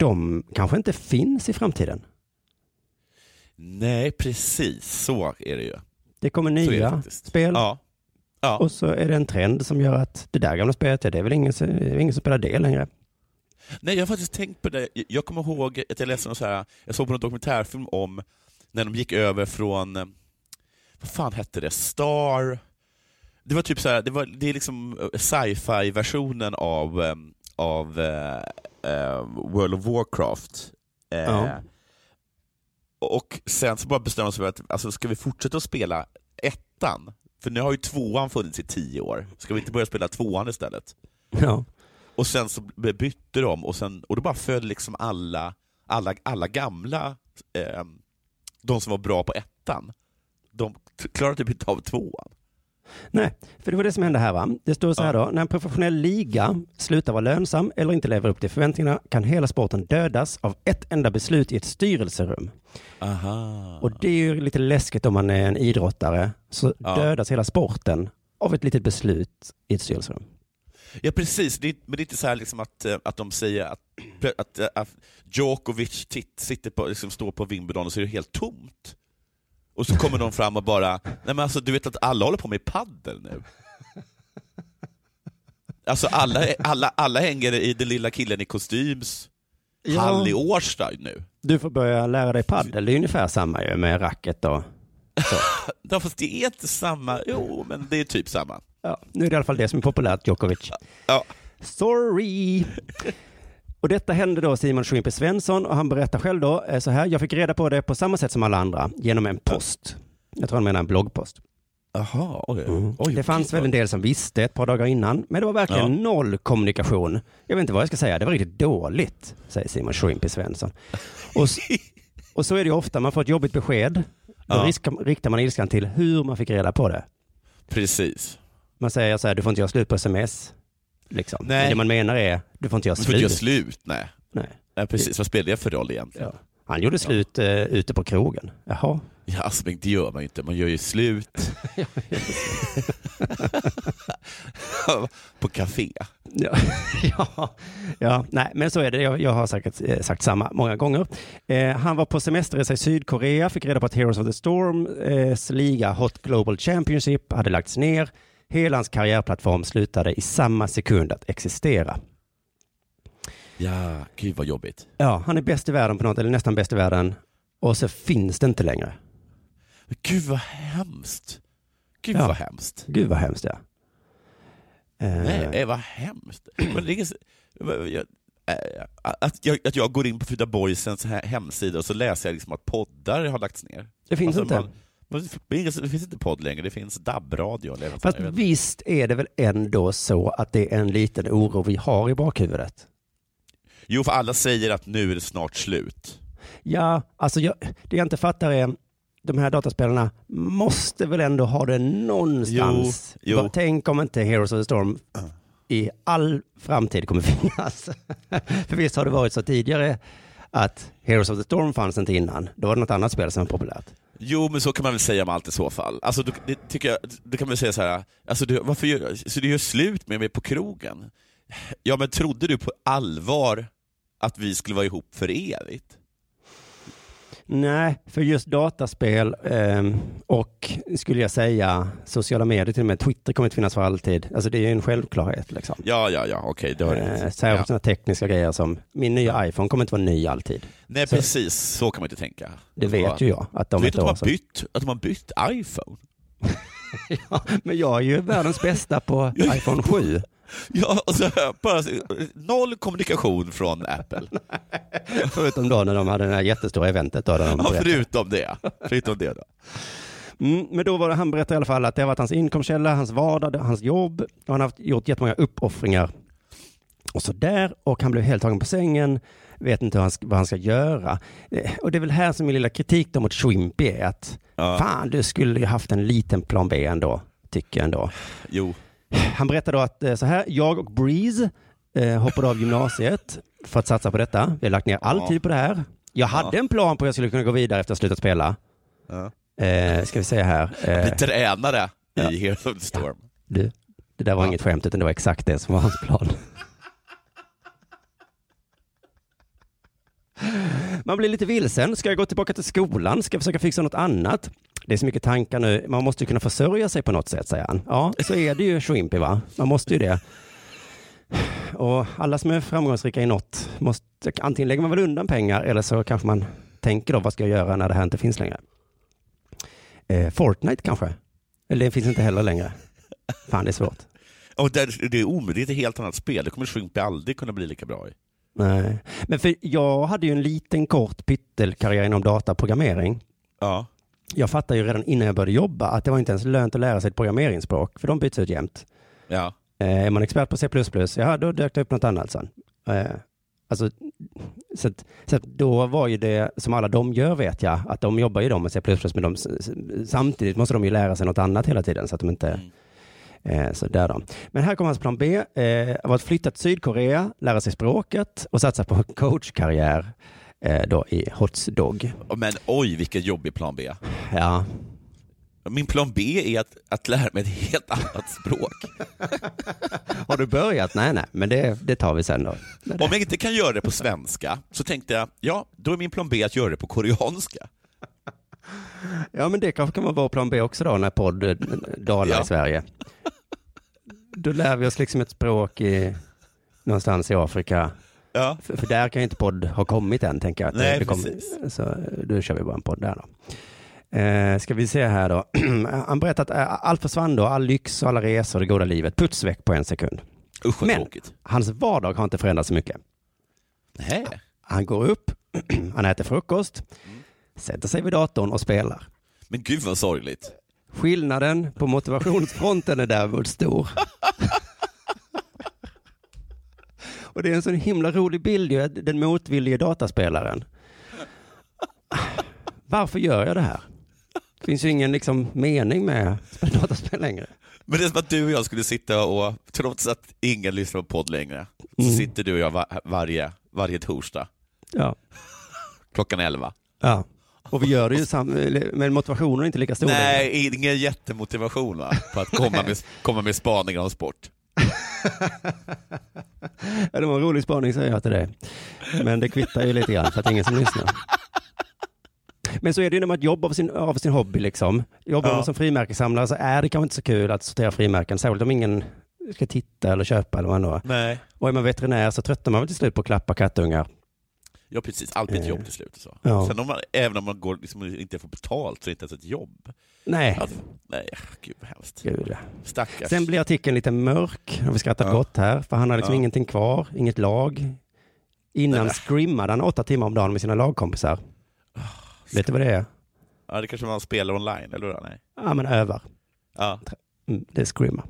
de kanske inte finns i framtiden. Nej, precis så är det ju. Det kommer det nya faktiskt. spel Ja. Ja. och så är det en trend som gör att det där gamla spelet, det är väl ingen, det är ingen som spelar det längre. Nej, jag har faktiskt tänkt på det. Jag kommer ihåg att jag läste någon så här, jag såg på en dokumentärfilm om när de gick över från, eh, vad fan hette det, Star... Det var typ så här, det, var, det är liksom eh, sci-fi-versionen av, eh, av eh, World of Warcraft. Eh, Ja. Och sen så bara bestämde de sig för att, alltså, ska vi fortsätta att spela ettan? För nu har ju tvåan funnits i tio år. Ska vi inte börja spela tvåan istället? Ja. Och sen så bytte de och, sen, och då bara föll liksom alla, alla, alla gamla, eh, de som var bra på ettan, de klarade typ inte av tvåan. Nej, för det var det som hände här va. Det står så här då, när en professionell liga slutar vara lönsam eller inte lever upp till förväntningarna kan hela sporten dödas av ett enda beslut i ett styrelserum. Aha. Och det är ju lite läskigt om man är en idrottare, så Ja. dödas hela sporten av ett litet beslut i ett styrelserum. Ja precis, det är, men det är inte så här liksom att, eh, att de säger att, att, eh, att Djokovic titt, sitter på, liksom står på Wimbledon och så är det helt tomt. Och så kommer de fram och bara, nej men alltså du vet att alla håller på med paddel nu. Alltså alla, alla, alla hänger i den lilla killen i kostyms Ja. hall i Årsta nu. Du får börja lära dig paddel, det är ungefär samma ju med racket och så. Ja, fast det är inte samma, jo men det är typ samma. Ja, nu är det i alla fall det som är populärt, Djokovic. Ja. Sorry! Och detta hände då Simon Schwimper Svensson och han berättar själv då eh, så här, jag fick reda på det på samma sätt som alla andra, genom en post. Jag tror han menar en bloggpost. Jaha, oj. Mm. oj. det fanns väl en del som visste ett par dagar innan, men det var verkligen Ja. noll kommunikation. Jag vet inte vad jag ska säga, det var riktigt dåligt, säger Simon Schwimper Svensson. Och, och så är det ju ofta, man får ett jobbigt besked, då Ja. risk- riktar man ilskan till hur man fick reda på det. Precis. Man säger så här, du får inte göra slut på sms. Liksom. Nej. Det man menar är, du får inte göra Du slut. får inte göra slut, nej. Nej. nej precis, vad spelar det för roll egentligen? Ja. Han gjorde slut eh, ute på krogen. Jaha. Ja, alltså, men det gör man ju inte, man gör ju slut på café. Ja, ja, ja, nej, men så är det. Jag, jag har säkert eh, sagt samma många gånger. Eh, han var på semesterresa i Sydkorea, fick reda på att Heroes of the Storms liga Hot Global Championship hade lagts ner. Hela hans karriärplattform slutade i samma sekund att existera. Ja, gud vad jobbigt. Ja, han är bäst i världen på något, eller nästan bäst i världen. Och så finns det inte längre. Men Gud vad hemskt. Gud Ja. vad hemskt. Gud vad hemskt ja. Eh, Nej, eh, vad hemskt. Men det är ingen, jag, eh, att, jag, att jag går in på Frida Boysens he- hemsida och så läser jag liksom att poddar har lagts ner. Det finns Alltså, inte. man- det, finns inte podd längre, det finns DAB-radio. Fast visst är det väl ändå så att det är en liten oro vi har i bakhuvudet? Jo, för alla säger att nu är det snart slut. Ja, alltså jag, det jag inte fattar är, de här dataspelarna måste väl ändå ha det någonstans. Jo, jo. Tänk om inte Heroes of the Storm i all framtid kommer finnas. För visst har det varit så tidigare att Heroes of the Storm fanns inte innan. Då var det något annat spel som var populärt. Jo, men så kan man väl säga om allt i så fall. Alltså, du, det, tycker jag, du kan väl säga så här, alltså, du, varför gör, så du gör slut med mig på krogen? Ja, men trodde du på allvar att vi skulle vara ihop för evigt? Nej, för just dataspel ehm, och skulle jag säga sociala medier till och med. Twitter kommer inte finnas för alltid. Alltså det är ju en självklarhet liksom. Ja, ja, ja, okej, det har du Eh. Särskilt ja. sådana tekniska grejer som min nya iPhone kommer inte vara ny alltid. Nej, Så- precis. Så kan man inte tänka. Det vet ju jag att de du vet att de, har bytt, att de har bytt iPhone? Men jag är ju världens bästa på iPhone 7. Ja, och så bara noll kommunikation från Apple. Förutom då när de hade det här jättestora eventet. Då, där de Ja, förutom det. Förutom det då. Mm, men då var det, han berättade i alla fall att det har varit hans inkomstkälla, hans vardag, hans jobb och han har haft, gjort jättemånga uppoffringar. Och så där och han blev helt tagen på sängen, vet inte han, vad han ska göra. Eh, Och det är väl här som min lilla kritik då mot Shrimpy är att fan, du skulle ju haft en liten plan B ändå, tycker jag ändå. Jo. Han berättade då att eh, så här, jag och Breeze eh, hoppade av gymnasiet för att satsa på detta. Vi har lagt ner all Ja. tid på det här. Jag hade en plan på hur jag skulle kunna gå vidare efter att ha slutat spela. Ja. Eh, ska vi se här. Eh, Bli tränare i Heroes of the Storm. du, det där var inget skämt utan det var exakt det som var hans plan. Man blir lite vilsen. Ska jag gå tillbaka till skolan? Ska jag försöka fixa något annat? Det är så mycket tankar nu. Man måste ju kunna försörja sig på något sätt, säger han. Ja, så är det ju Shrimpy, va? Man måste ju det. Och alla som är framgångsrika i något, måste, antingen lägger man väl undan pengar eller så kanske man tänker då, vad ska jag göra när det här inte finns längre? Eh, Fortnite kanske? Eller det finns inte heller längre. Fan, det är svårt. Och där, det är omöjligt, det är ett helt annat spel. Det kommer Shrimpy aldrig kunna bli lika bra i. Nej. Men för jag hade ju en liten kort pyttelkarriär inom dataprogrammering. Ja. Jag fattade ju redan innan jag började jobba att det var inte ens lönt att lära sig ett programmeringsspråk, för de byts ut jämt. Ja. Eh, är man expert på C++, ja då dök det upp något annat sen. Eh, alltså, så att, så att då var ju det, som alla de gör vet jag, att de jobbar ju de med C++, men de, samtidigt måste de ju lära sig något annat hela tiden så att de inte Eh, så där då. Men här kommer hans plan B. Eh, var att flytta till Sydkorea, lära sig språket och satsa på coachkarriär eh, då i Hotdog. Men oj, vilken jobbig plan B. Ja. Min plan B är att, att lära mig ett helt annat språk. Har du börjat? Nej, nej, men det, det tar vi sen då. Om jag inte kan göra det på svenska så tänkte jag, ja, då är min plan B att göra det på koreanska. Ja, men det kanske kan vara vår plan B också då, när podd eh, dalar Ja. i Sverige. Då lär vi oss liksom ett språk i, någonstans i Afrika. Ja. För, för där kan ju inte podd ha kommit än, tänker jag. Nej, det precis. Så då kör vi bara en podd där då. Eh, ska vi se här då. Han berättar att eh, allt försvann då, all lyx och alla resor, det goda livet, puts väck på en sekund. Usch Men tråkigt. hans vardag har inte förändrats så mycket. Nej. Han går upp, han äter frukost, sätter sig vid datorn och spelar. Men gud vad sorgligt. Skillnaden på motivationsfronten är däremot stor. Och det är en sån himla rolig bild ju, den motvillige dataspelaren. Varför gör jag det här? Det finns ju ingen liksom mening med dataspel längre. Men det är som att du och jag skulle sitta och, trots att ingen lyssnar på podd längre, så Mm. sitter du och jag va- varje, varje torsdag Ja. klockan 11. ja. Och vi gör det ju sam- men motivationen är inte lika stor längre. Nej, ingen jättemotivation va? på att komma med, komma med spaningar om sport. Ja, det var en rolig spaning säger jag till dig. Men det kvittar ju lite grann för att det är ingen som lyssnar. Men så är det ju när man jobbar av sin, av sin hobby liksom. Jobbar Ja. man som frimärkessamlare så är det kanske inte så kul att sortera frimärken, särskilt om ingen ska titta eller köpa eller vad ändå. Nej. Och är man veterinär så tröttnar man väl till slut på att klappa kattungar. Ja precis, allt blir ett Eh, jobb till slut. Och så. ja. Sen om man, även om man går, liksom, inte får betalt så är det inte ens ett jobb. Nej. Alltså, nej, gud vad hemskt. Gud. Stackars. Sen blir artikeln lite mörk, och vi skrattar Ja. gott här, för han har liksom Ja. ingenting kvar, inget lag. Innan Nej. scrimmade han åtta timmar om dagen med sina lagkompisar. Vet du vad det är? Ja, det kanske man spelar online, eller hur? Nej. Ja, men övar. Ja. Mm, det är scrimma.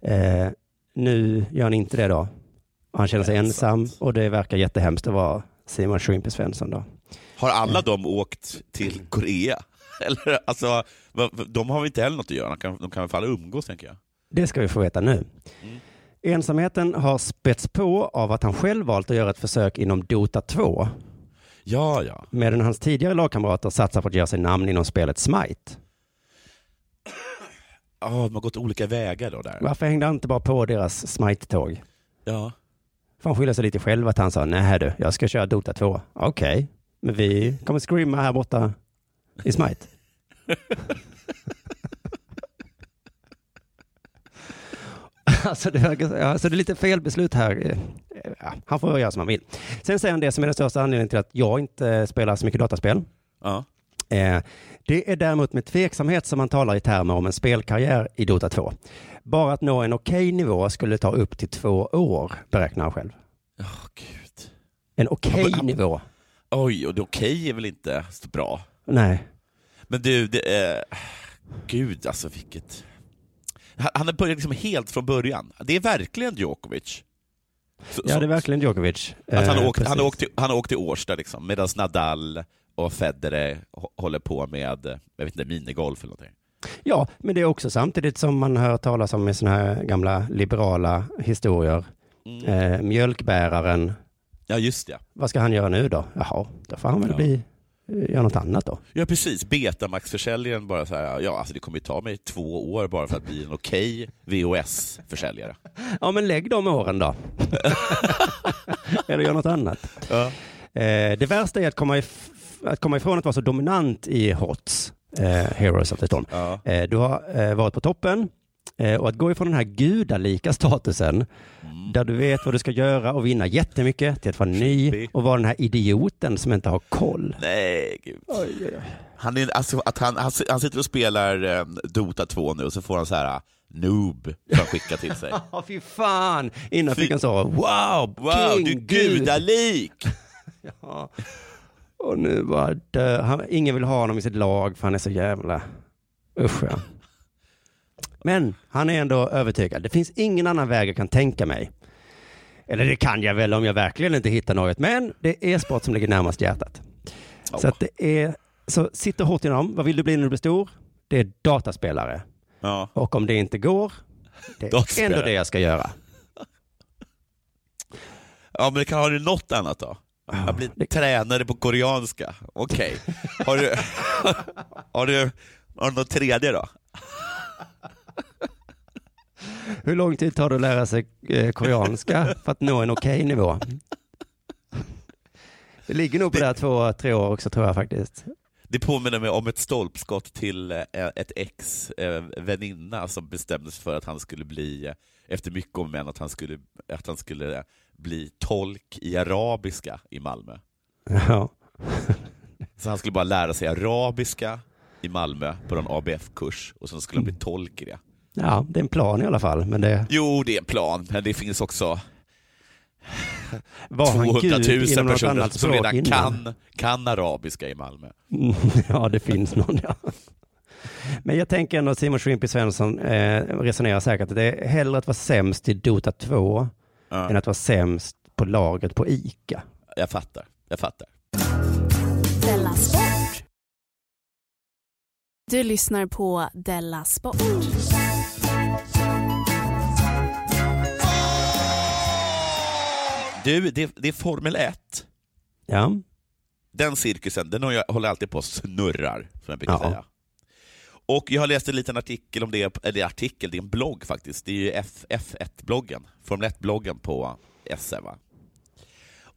Ja. Eh, nu gör han inte det då. Han känner sig ensam och det verkar jättehemskt att vara Simon Shrimpy Svensson då. Har alla de åkt till Korea? Eller, alltså, de har väl inte heller något att göra? De kan, de kan i alla fall umgås, tänker jag. Det ska vi få veta nu. Mm. Ensamheten har spets på av att han själv valt att göra ett försök inom Dota 2. Ja, ja. Medan hans tidigare lagkamrater satsar på att göra sig namn inom spelet Smite. Ja, de har gått olika vägar då där. Varför hängde han inte bara på deras Smite-tåg? Ja. För han skyller sig lite själv att han sa, nej du, jag ska köra Dota 2. Okej, Men vi kommer screama här borta i Smite. Alltså det, verkar- alltså det är lite fel beslut här. Ja, han får göra som han vill. Sen säger han det som är den största anledningen till att jag inte spelar så mycket dataspel. Ja. Eh, Det är däremot med tveksamhet som man talar i termer om en spelkarriär i Dota 2. Bara att nå en okej nivå skulle ta upp till två år, beräknar han själv. Åh, gud. En okej men- nivå. Oj, och det okej är väl inte så bra? Nej. Men du, det är... Gud alltså vilket... Han har börjat liksom helt från början. Det är verkligen Djokovic. Så- Ja, det är verkligen Djokovic. Att han, Eh, har åkt, han, åkt till, han har åkt till Årsta liksom, medan Nadal och Federer hå- håller på med, jag vet inte, minigolf eller någonting. Ja, men det är också samtidigt som man hör talas om i sådana här gamla liberala historier. Mm. Eh, mjölkbäraren, Ja, just det. vad ska han göra nu då? Jaha, då får han väl Ja. bli, eh, göra något annat då. Ja, precis. Betamax-försäljaren bara så här, ja alltså det kommer ju ta mig två år bara för att bli en okej VHS-försäljare. Ja, men lägg de åren då. Eller gör något annat. Ja. Eh, det värsta är att komma, if- att komma ifrån att vara så dominant i HOTS, eh, Heroes of the Storm. Ja. Eh, du har eh, varit på toppen eh, och att gå ifrån den här gudalika statusen Mm. där du vet vad du ska göra och vinna jättemycket till att vara ny och vara den här idioten som inte har koll. Nej, gud. Han, är, alltså, att han, han, han sitter och spelar eh, Dota 2 nu och så får han så här noob som han skickar till sig. Ja, fy fan! Innan Fy- fick han så, wow, Wow, king, du är gud. gudalik! Ja. Och nu bara dö. han, ingen vill ha honom i sitt lag för han är så jävla, usch ja. Men han är ändå övertygad. Det finns ingen annan väg jag kan tänka mig. Eller det kan jag väl om jag verkligen inte hittar något. Men det är sport som ligger närmast hjärtat. Så att det är, så sitter hårt inom. Vad vill du bli när du blir stor? Det är dataspelare. Ja. Och om det inte går, det är ändå det jag ska göra. Ja, men kan, har du något annat då? Jag blir tränare på koreanska. Okej. Har, du, har, du, har du något tredje då? Hur lång tid tar det att lära sig eh, koreanska för att nå en okej nivå? Det ligger nog på det här två, tre år också tror jag faktiskt. Det påminner mig om ett stolpskott till eh, ett ex eh, väninna som bestämde sig för att han skulle bli, efter mycket om men, att han skulle, att han skulle bli tolk i arabiska i Malmö. Ja. Så han skulle bara lära sig arabiska i Malmö på en ABF-kurs och sen skulle han bli tolk i det. ja, det är en plan i alla fall. Men det, Jo, det är en plan, men det finns också Var han 200 gud 000 inom något personer som redan innan? kan, kan arabiska i Malmö. ja, det finns någon ja. Men jag tänker ändå Simon Shrimpy Svensson eh, resonerar säkert att det är hellre att vara sämst i Dota 2 Ja. än att vara sämst på laget på ICA. Jag fattar, jag fattar. Della Sport. Du lyssnar på Della Sport. Du, det, det är Formel 1. Ja. Den cirkusen, den håller alltid på och snurrar, som jag brukar Ja. säga. Och jag har läst en liten artikel om det, eller artikel, det är en blogg faktiskt. Det är ju F, F1-bloggen, Formel 1-bloggen på SR. Va?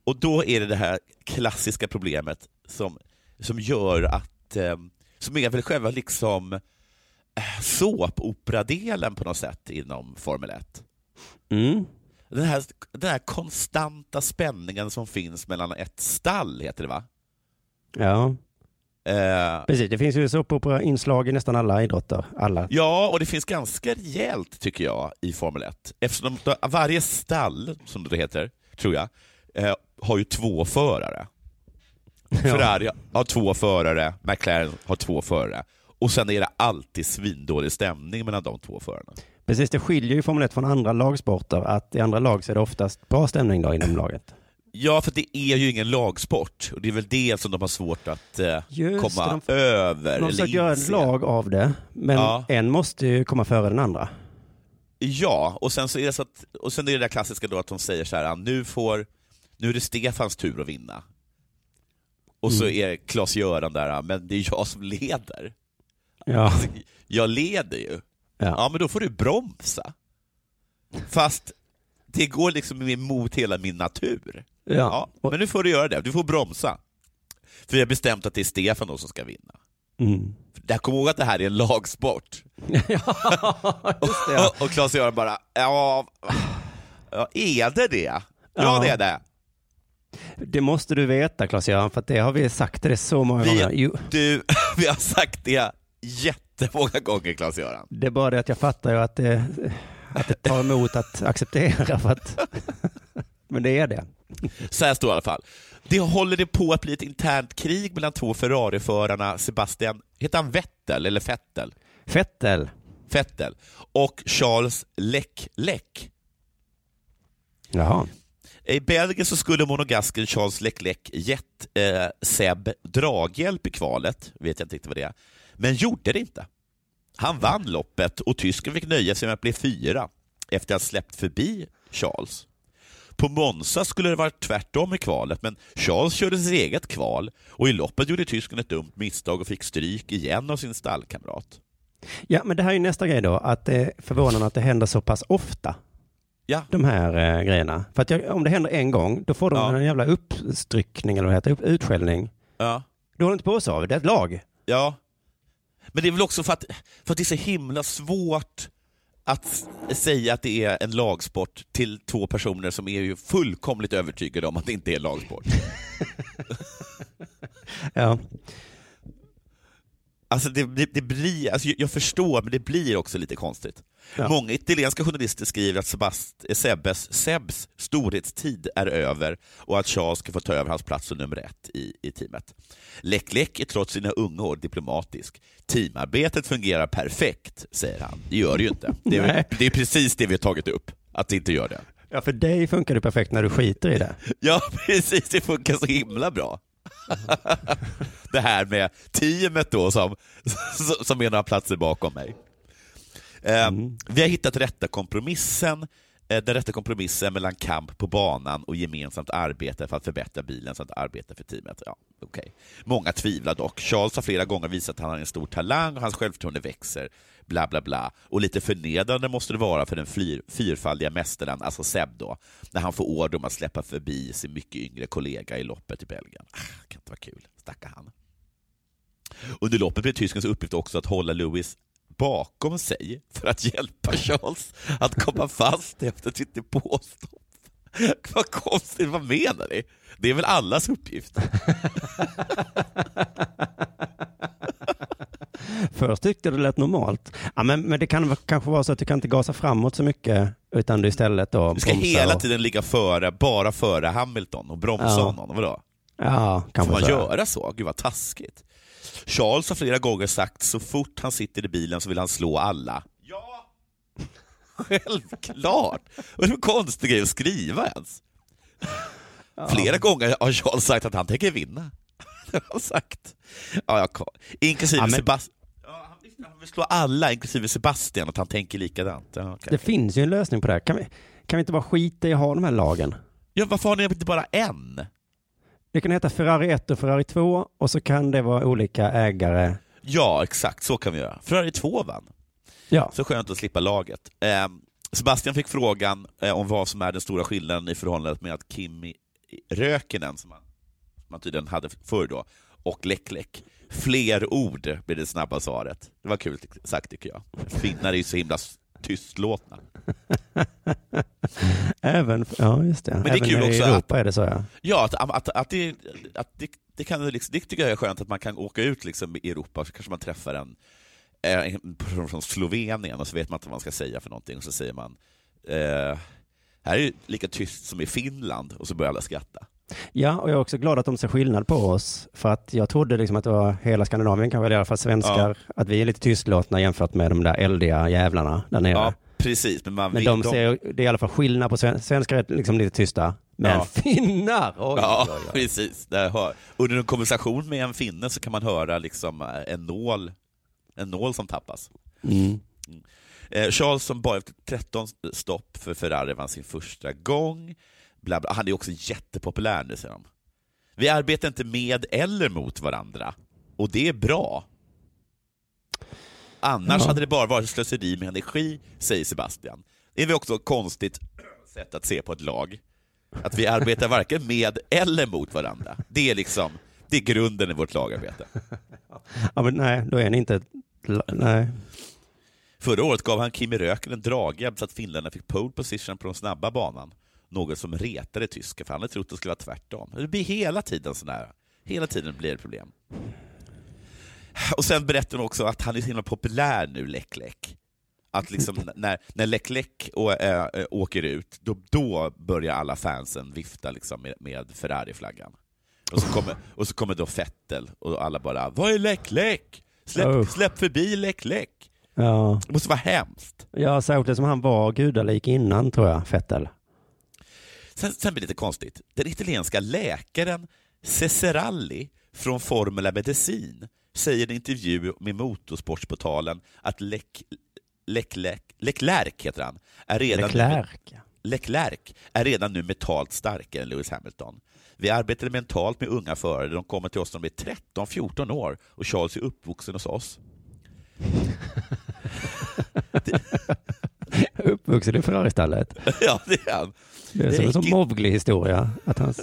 Och då är det det här klassiska problemet som, som gör att, eh, som är väl själva liksom eh, såpoperadelen på något sätt inom Formel 1. Mm. Den här, den här konstanta spänningen som finns mellan ett stall, heter det va? Ja, Eh, precis. Det finns ju såpopera-inslag i nästan alla idrotter. Alla. Ja, och det finns ganska rejält tycker jag i Formel 1. Eftersom de, varje stall, som det heter, tror jag, eh, har ju två förare. Ferrari har två förare, McLaren har två förare. Och sen är det alltid svindålig stämning mellan de två förarna. Precis, det skiljer ju Formel 1 från andra lagsporter att i andra lag så är det oftast bra stämning då inom laget. Ja, för det är ju ingen lagsport och det är väl det som de har svårt att eh, komma det, över. De försöker göra inse. lag av det, men Ja. en måste ju komma före den andra. Ja, och sen, så är det så att, och sen är det där klassiska då att de säger så här, nu, får, nu är det Stefans tur att vinna. Och så Mm. är Klas-Göran där, men det är jag som leder. Ja. Jag leder ju. Ja. men då får du bromsa. Fast det går liksom emot hela min natur. Ja. men nu får du göra det, du får bromsa. För vi har bestämt att det är Stefan då som ska vinna. Mm. Jag kommer ihåg att det här är en lagsport. Just det, ja. och Claes-Göran bara, ja, ja, är det det? Ja, Ja. det är det. Det måste du veta Claes-Göran, för att det har vi sagt dig så många gånger. Vi, Jo, du, vi har sagt det jättemånga gånger, Claes-Göran. det är bara det att jag fattar ju att det, att det tar emot att acceptera. För att, men det är det. Så här står det i alla fall. Det håller det på att bli ett internt krig mellan två Ferrari-förarna Sebastian, heter han Vettel eller Fettel? Fettel. Fettel. Och Charles Leclerc. Jaha. I Belgien så skulle monogasken Charles Leclerc gett eh, Seb draghjälp i kvalet, vet jag inte riktigt vad det är, men gjorde det inte. Han vann loppet och tysken fick nöja sig med att bli fyra efter att ha släppt förbi Charles. På Monza skulle det varit tvärtom i kvalet, men Charles körde sitt eget kval och i loppet gjorde tysken ett dumt misstag och fick stryk igen av sin stallkamrat. Ja, men det här är ju nästa grej då, att det är förvånande att det händer så pass ofta. Ja. De här eh, grejerna. För att jag, om det händer en gång, då får de Ja. en jävla uppstryckning eller vad det heter, utskällning. Ja. Du håller inte på så, det är ett lag. Ja. Men det är väl också för att, för att det är så himla svårt att säga att det är en lagsport till två personer som är ju fullkomligt övertygade om att det inte är lagsport. Ja. Alltså det, det, det blir, alltså jag förstår, men det blir också lite konstigt. Ja. Många italienska journalister skriver att Sebast, Sebbes, Sebs storhetstid är över och att Charles ska få ta över hans plats som nummer ett i, i teamet. Leclerc är trots sina unga år diplomatisk. Teamarbetet fungerar perfekt, säger han. Det gör det ju inte. Det är, det är precis det vi har tagit upp, att det inte gör det. ja, för dig funkar det perfekt när du skiter i det. Ja, precis. Det funkar så himla bra. det här med teamet då som, som är några platser bakom mig. Eh, Vi har hittat rätta kompromissen, Eh, den rätta kompromissen mellan kamp på banan och gemensamt arbete för att förbättra bilen samt arbete för teamet. Ja, okay. Många tvivlar dock. Charles har flera gånger visat att han har en stor talang och hans självförtroende växer. Bla, bla, bla. Och lite förnedrande måste det vara för den fyr, fyrfaldiga mästaren, alltså Seb då, när han får order om att släppa förbi sin mycket yngre kollega i loppet i Belgien. Ah, kan inte vara kul, stackar han. Under loppet blir tyskens uppgift också att hålla Lewis bakom sig för att hjälpa Charles att komma fast efter sitt depåstopp. Vad konstigt, vad menar ni? Det är väl allas uppgift? Först tyckte det lät normalt. Ja, men, men det kan kanske vara så att du kan inte gasa framåt så mycket, utan du istället då Du ska hela och- tiden ligga före, bara före Hamilton och bromsa Ja. honom. Vadå? Ja, Får kanske man så. göra så? Gud vad taskigt. Charles har flera gånger sagt så fort han sitter i bilen så vill han slå alla. Ja! Självklart! Vad är det för konstig grej att skriva ens? Flera gånger har Charles sagt att han tänker vinna. Det har han sagt. Ja, jag. Inklusive Ja, men- Sebastian. Ja, han vill- slå alla, inklusive Sebastian, att han tänker likadant. Ja, okej. Det finns ju en lösning på det här. Kan vi, kan vi inte bara skita i att ha de här lagen? ja, varför har ni inte bara en? Det kan heta Ferrari 1 och Ferrari 2 och så kan det vara olika ägare. Ja, exakt. Så kan vi göra. Ferrari 2 vann. Ja. Så skönt att slippa laget. Eh, Sebastian fick frågan eh, om vad som är den stora skillnaden i förhållandet med att Kimi Rökinen, som man, som man tydligen hade förr då, och Leclerc. Fler ord blir det snabba svaret. Det var kul sagt tycker jag. Finnar är ju så himla tystlåtna. Även, ja just det. Men det är Även kul i också Europa är det så ja. Ja, att, att, att, det, att det, det, kan, liksom, det tycker jag är skönt att man kan åka ut liksom, i Europa så kanske man träffar en, eh, en person från Slovenien och så vet man inte vad man ska säga för någonting och så säger man eh, här är det lika tyst som i Finland och så börjar alla skratta. Ja, och jag är också glad att de ser skillnad på oss. För att jag trodde liksom att det var hela Skandinavien, kanske i alla fall svenskar, att vi är lite tystlåtna jämfört med de där eldiga jävlarna där nere. Ja, precis. Men, man Men de ser, det är i alla fall skillnad på sven, svenskar är liksom lite tysta. Men Ja. finnar! Oj, Ja, oj, oj. precis. Under en konversation med en finne så kan man höra liksom eh, en nål, en nål som tappas. Mm. Eh, Charles som bara efter 13 stopp för Ferrari vann sin första gång. Bla bla. Han är också jättepopulär nu, säger de. Vi arbetar inte med eller mot varandra, och det är bra. Annars Ja. hade det bara varit slöseri med energi, säger Sebastian. Det är också ett konstigt sätt att se på ett lag. Att vi arbetar varken med eller mot varandra. Det är liksom, Det är grunden i vårt lagarbete. Ja, men nej, då är ni inte... Nej. Förra året gav han Kimi Räikkönen draghjälp så att finländarna fick pole position på den snabba banan. Något som retade tyskar, för han hade trott att det skulle vara tvärtom. Det blir hela tiden sån här. Hela tiden blir det problem. Och sen berättar de också att han är så himla populär nu, Lek Lek. Att liksom, när, när Lek Lek å, äh, åker ut, då, då börjar alla fansen vifta liksom med, med Ferrari-flaggan. Och så, kommer, och så kommer då Fettel och alla bara ”Vad är Lek Lek? Släpp, släpp förbi Lek Lek!” Ja. Det måste vara hemskt. Ja, särskilt som han var gudalik innan, tror jag, Fettel. Sen, sen blir det lite konstigt. Den italienska läkaren Ceseralli från Formula Medicin säger i en intervju med Motorsportsportalen att Lek, Lek, Lek, Leclerc, heter han, är redan, Leclerc. Nu, Leclerc är redan nu mentalt starkare än Lewis Hamilton. Vi arbetar mentalt med unga förare. De kommer till oss när de är 13-14 år och Charles är uppvuxen hos oss. Uppvuxen i Ferraristallet. ja, det är han. Det är Det som en sån Mowgli-historia. Att hans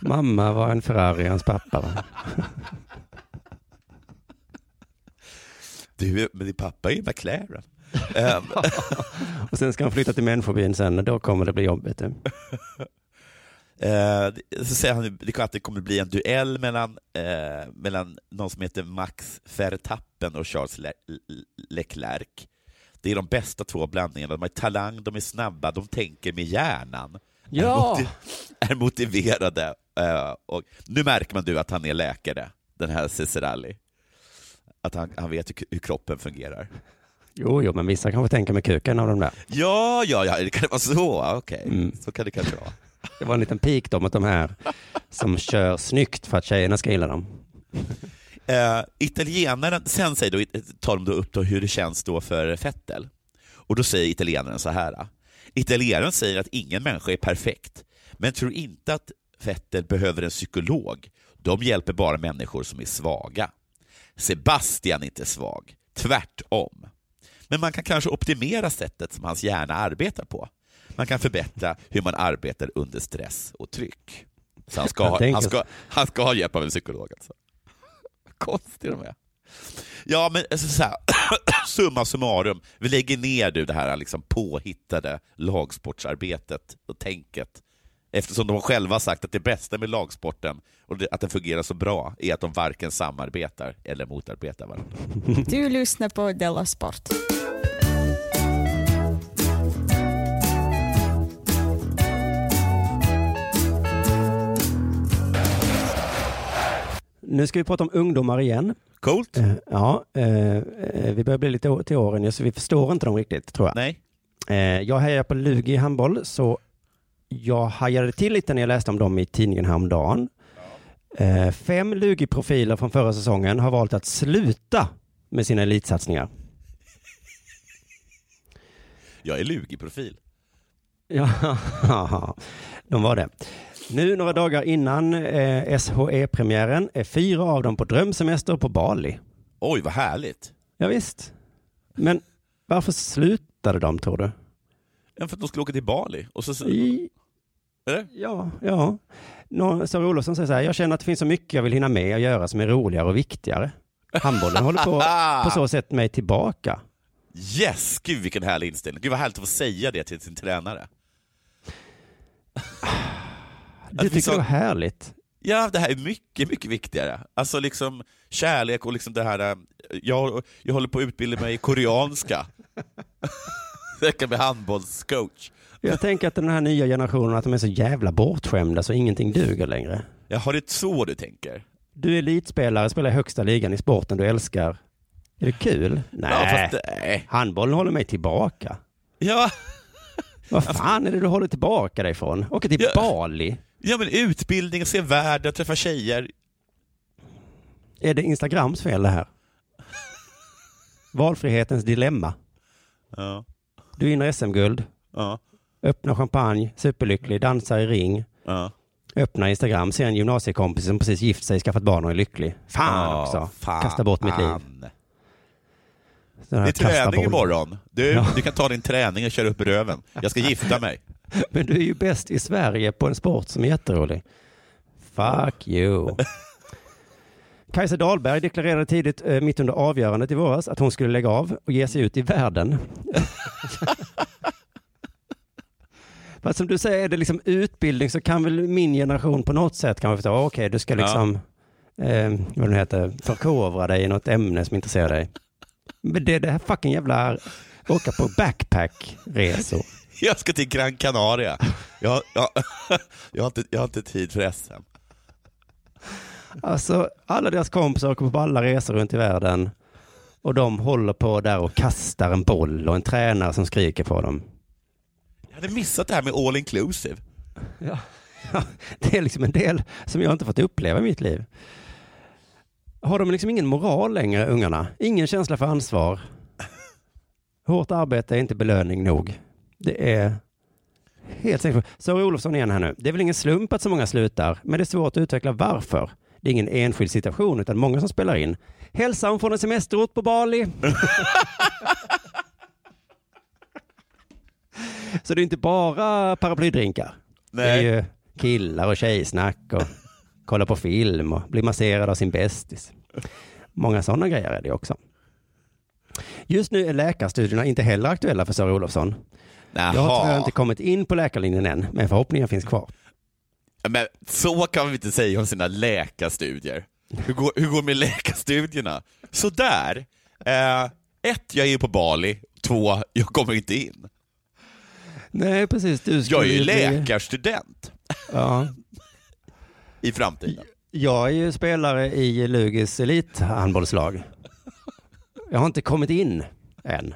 mamma var en Ferrari, hans pappa va? Du, men din pappa är ju McLaren. Ehm, Och sen ska han flytta till människobyn sen, då kommer det bli jobbigt. Eh, så säger han att det kommer bli en duell mellan, eh, mellan någon som heter Max Verstappen och Charles Le- Le- Leclerc. Det är de bästa två blandningarna. De har talang, de är snabba, de tänker med hjärnan. Ja. Är, motiv- är motiverade. Eh, och nu märker man du att han är läkare, den här Ciceralli. Att han, han vet hur, hur kroppen fungerar. Jo, jo, men vissa kanske tänker med kuken av de där. Ja, ja, ja, det kan vara så. Okej, Mm. så kan det kanske vara. Det var en liten pik då mot de här som kör snyggt för att tjejerna ska gilla dem. Eh, italienaren, sen säger då, tar de då upp då hur det känns då för Fettel. Och då säger italienaren så här. Italienaren säger att ingen människa är perfekt, men tror inte att Fettel behöver en psykolog. De hjälper bara människor som är svaga. Sebastian är inte svag, tvärtom. Men man kan kanske optimera sättet som hans hjärna arbetar på. Man kan förbättra hur man arbetar under stress och tryck. Så han ska, ha, han ska, han ska ha hjälp av en psykolog. Alltså. Konstiga de är. Ja, men alltså, så här, summa summarum, vi lägger ner du det här liksom påhittade lagsportsarbetet och tänket. Eftersom de själva sagt att det bästa med lagsporten och att den fungerar så bra är att de varken samarbetar eller motarbetar varandra. Du lyssnar på Della Sport. Nu ska vi prata om ungdomar igen. Coolt. Eh, ja, eh, eh, vi börjar bli lite till åren så vi förstår inte dem riktigt, tror jag. Nej. Eh, jag hejar på Lugi i handboll, så jag hajade till lite när jag läste om dem i tidningen häromdagen. Eh, fem Lugi-profiler från förra säsongen har valt att sluta med sina elitsatsningar. Jag är lugig-profil. Ja, de var det. Nu några dagar innan eh, SHE-premiären är fyra av dem på drömsemester på Bali. Oj, vad härligt. Ja, visst. Men varför slutade de, tror du? Ja, för att de skulle åka till Bali. Och så, I- Eller? Ja, ja. Nå- Sara Olofsson säger så här, jag känner att det finns så mycket jag vill hinna med och göra som är roligare och viktigare. Handbollen håller på, på så sätt mig tillbaka. Yes! Gud vilken härlig inställning. Gud vad härligt att få säga det till sin tränare. Du tycker det var härligt? Ja, det här är mycket, mycket viktigare. Alltså liksom kärlek och liksom det här, äh, jag, jag håller på att utbilda mig i koreanska. jag kan bli handbollscoach. Jag tänker att den här nya generationen, att de är så jävla bortskämda så ingenting duger längre. Jag har det så du tänker? Du är elitspelare, spelar i högsta ligan i sporten du älskar. Är det kul? Nej, fast nej. handbollen håller mig tillbaka. Ja. Vad fan är det du håller tillbaka dig från? Åka till Ja. Bali? Ja men utbildning, se världen, träffa tjejer. Är det Instagrams fel det här? Valfrihetens dilemma. Ja. Du vinner SM-guld, Ja. öppnar champagne, superlycklig, dansar i ring, Ja. öppnar Instagram, ser en gymnasiekompis som precis gift sig, skaffat barn och är lycklig. Fan Ja, också, fan. kasta bort mitt liv. Det är träning imorgon. Du, Ja. du kan ta din träning och köra upp röven. Jag ska gifta mig. Men du är ju bäst i Sverige på en sport som är jätterolig. Fuck you. Kajsa Dahlberg deklarerade tidigt, eh, mitt under avgörandet i våras, att hon skulle lägga av och ge sig ut i världen. Fast som du säger, är det liksom utbildning så kan väl min generation på något sätt kan man förstå, okej du ska Ja. liksom, eh, vad det heter, förkovra dig i något ämne som intresserar dig. Men det är det här fucking jävla, åka på backpackresor. Jag ska till Gran Canaria. Jag, jag, jag, har inte, jag har inte tid för SM. Alltså alla deras kompisar åker på alla resor runt i världen och de håller på där och kastar en boll och en tränare som skriker på dem. Jag hade missat det här med all inclusive. Ja. Det är liksom en del som jag inte fått uppleva i mitt liv. Har de liksom ingen moral längre, ungarna? Ingen känsla för ansvar? Hårt arbete är inte belöning nog. Det är helt säkert. Sara Olofsson igen här nu. Det är väl ingen slump att så många slutar, men det är svårt att utveckla varför. Det är ingen enskild situation, utan många som spelar in. Hälsan från en semesterort på Bali. Så det är inte bara paraplydrinkar. Det är Nej. ju killar och tjejsnack och kolla på film och bli masserad av sin bästis. Många sådana grejer är det också. Just nu är läkarstudierna inte heller aktuella för Sara Olofsson. Jag har tyvärr Jaha. inte kommit in på läkarlinjen än, men förhoppningen finns kvar. Men så kan vi inte säga om sina läkarstudier. Hur går, hur går det med läkarstudierna? Sådär. Eh, ett, jag är på Bali. Två, jag kommer inte in. Nej, precis. Du Jag är ju läkarstudent Ja. i framtiden. Jag är ju spelare i Lugis elithandbollslag. Jag har inte kommit in än.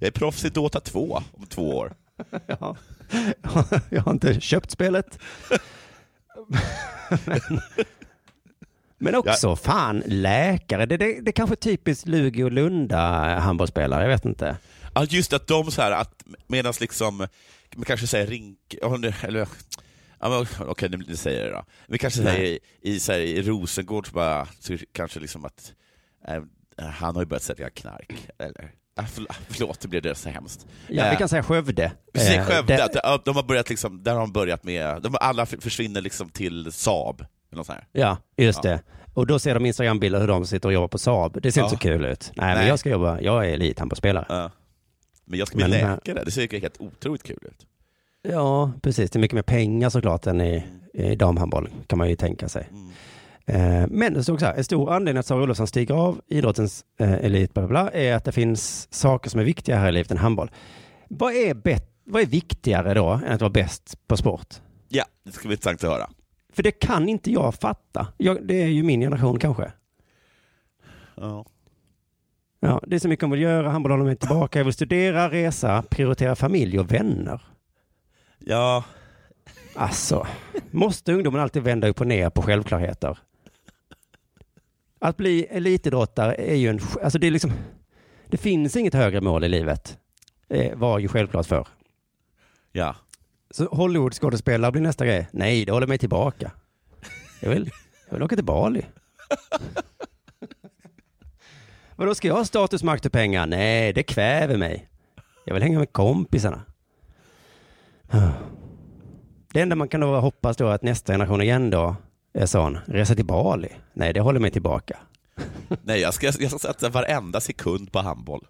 Jag är proffs i Dota 2 om två år. Ja. Jag har inte köpt spelet. Men, men också, fan, läkare. Det, det, det är kanske är typiskt Lugi och Lunda handbollsspelare, jag vet inte. Ja, just att de så här, att medan liksom, man kanske säger rink, ja, nu- eller, ja, okej nu säger jag det då. Vi kanske säger i, i, här, i Rosengård så bara, så kanske liksom att eh, han har ju börjat sälja knark, eller? Ah, förl- förlåt, det blev det så hemskt. Ja, vi Eh, kan säga Skövde. Vi säger Eh, Skövde, det- de har börjat liksom, där har de börjat med, de alla försvinner liksom till Saab. Eller här. Ja, just Ja. det. Och då ser de Instagram-bilder hur de sitter och jobbar på Saab. Det ser Ja. inte så kul ut. Nej, men Nej. jag ska jobba, jag är elithandbollsspelare. Ja. Men jag ska bli Men, eh, läkare, det ser ju helt otroligt kul ut. Ja, precis. Det är mycket mer pengar såklart än i, i damhandboll, kan man ju tänka sig. Mm. Eh, Men det står också här, en stor anledning att Sara Olofsson stiger av idrottens eh, elit, bla, bla, bla, är att det finns saker som är viktigare här i livet än handboll. Vad är, bet- vad är viktigare då än att vara bäst på sport? Ja, det ska bli intressant att höra. För det kan inte jag fatta. Jag, det är ju min generation kanske. Ja. Ja, det är så mycket om att göra, handboll håller mig tillbaka, jag vill studera, resa, prioritera familj och vänner. Ja, Alltså, måste ungdomen alltid vända upp och ner på självklarheter? Att bli elitidrottare är ju en, alltså det är liksom, det finns inget högre mål i livet, eh, var ju självklart för. ja. Så Hollywoodskådespelare blir nästa grej. Nej, det håller mig tillbaka. Jag vill, jag vill åka till Bali. Vadå, ska jag ha status, makt och pengar? Nej, det kväver mig. Jag vill hänga med kompisarna. Det enda man kan då hoppas då är att nästa generation igen då är sån, resa till Bali. Nej, det håller mig tillbaka. Nej, jag ska, jag ska satsa varenda sekund på handboll.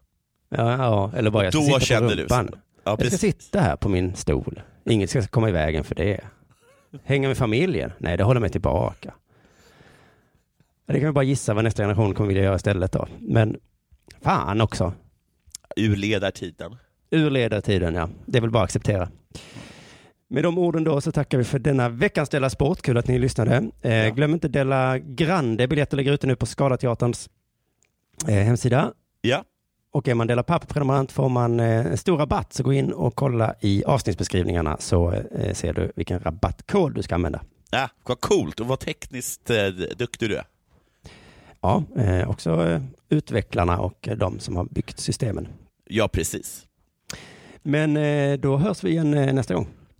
Ja, ja eller bara jag ska Då sitta på du rumpan. så. Ja, jag ska sitta här på min stol. Inget ska komma i vägen för det. Hänga med familjen? Nej, det håller mig tillbaka. Det kan vi bara gissa vad nästa generation kommer vilja göra istället då. Men fan också. Ur ledartiden. Ur ledartiden, ja. Det är väl bara att acceptera. Med de orden då så tackar vi för denna veckans Della Sport. Kul att ni lyssnade. Eh, Glöm inte Della Grande. Biljetter ligger ute nu på Skalateaterns eh, hemsida. Ja. Och är man Della Papp-prenumerant får man eh, en stor rabatt. Så gå in och kolla i avsnittsbeskrivningarna så eh, ser du vilken rabattkod du ska använda. Ja, vad coolt och vad tekniskt eh, duktig du är. Ja, eh, också eh, utvecklarna och eh, de som har byggt systemen. Ja, precis. Men eh, då hörs vi igen nästa gång.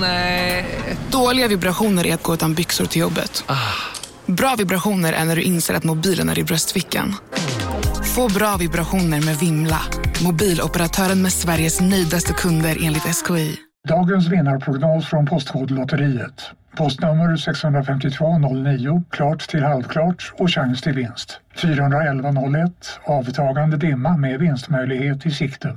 Nej. Dåliga vibrationer är att gå utan byxor till jobbet. Bra vibrationer är när du inser att mobilen är i bröstfickan. Få bra vibrationer med Vimla. Mobiloperatören med Sveriges nöjdaste kunder enligt SKI. Dagens vinnarprognos från Postkodlotteriet. Postnummer 65209, klart till halvklart och chans till vinst. 41101, avtagande dimma med vinstmöjlighet i sikte.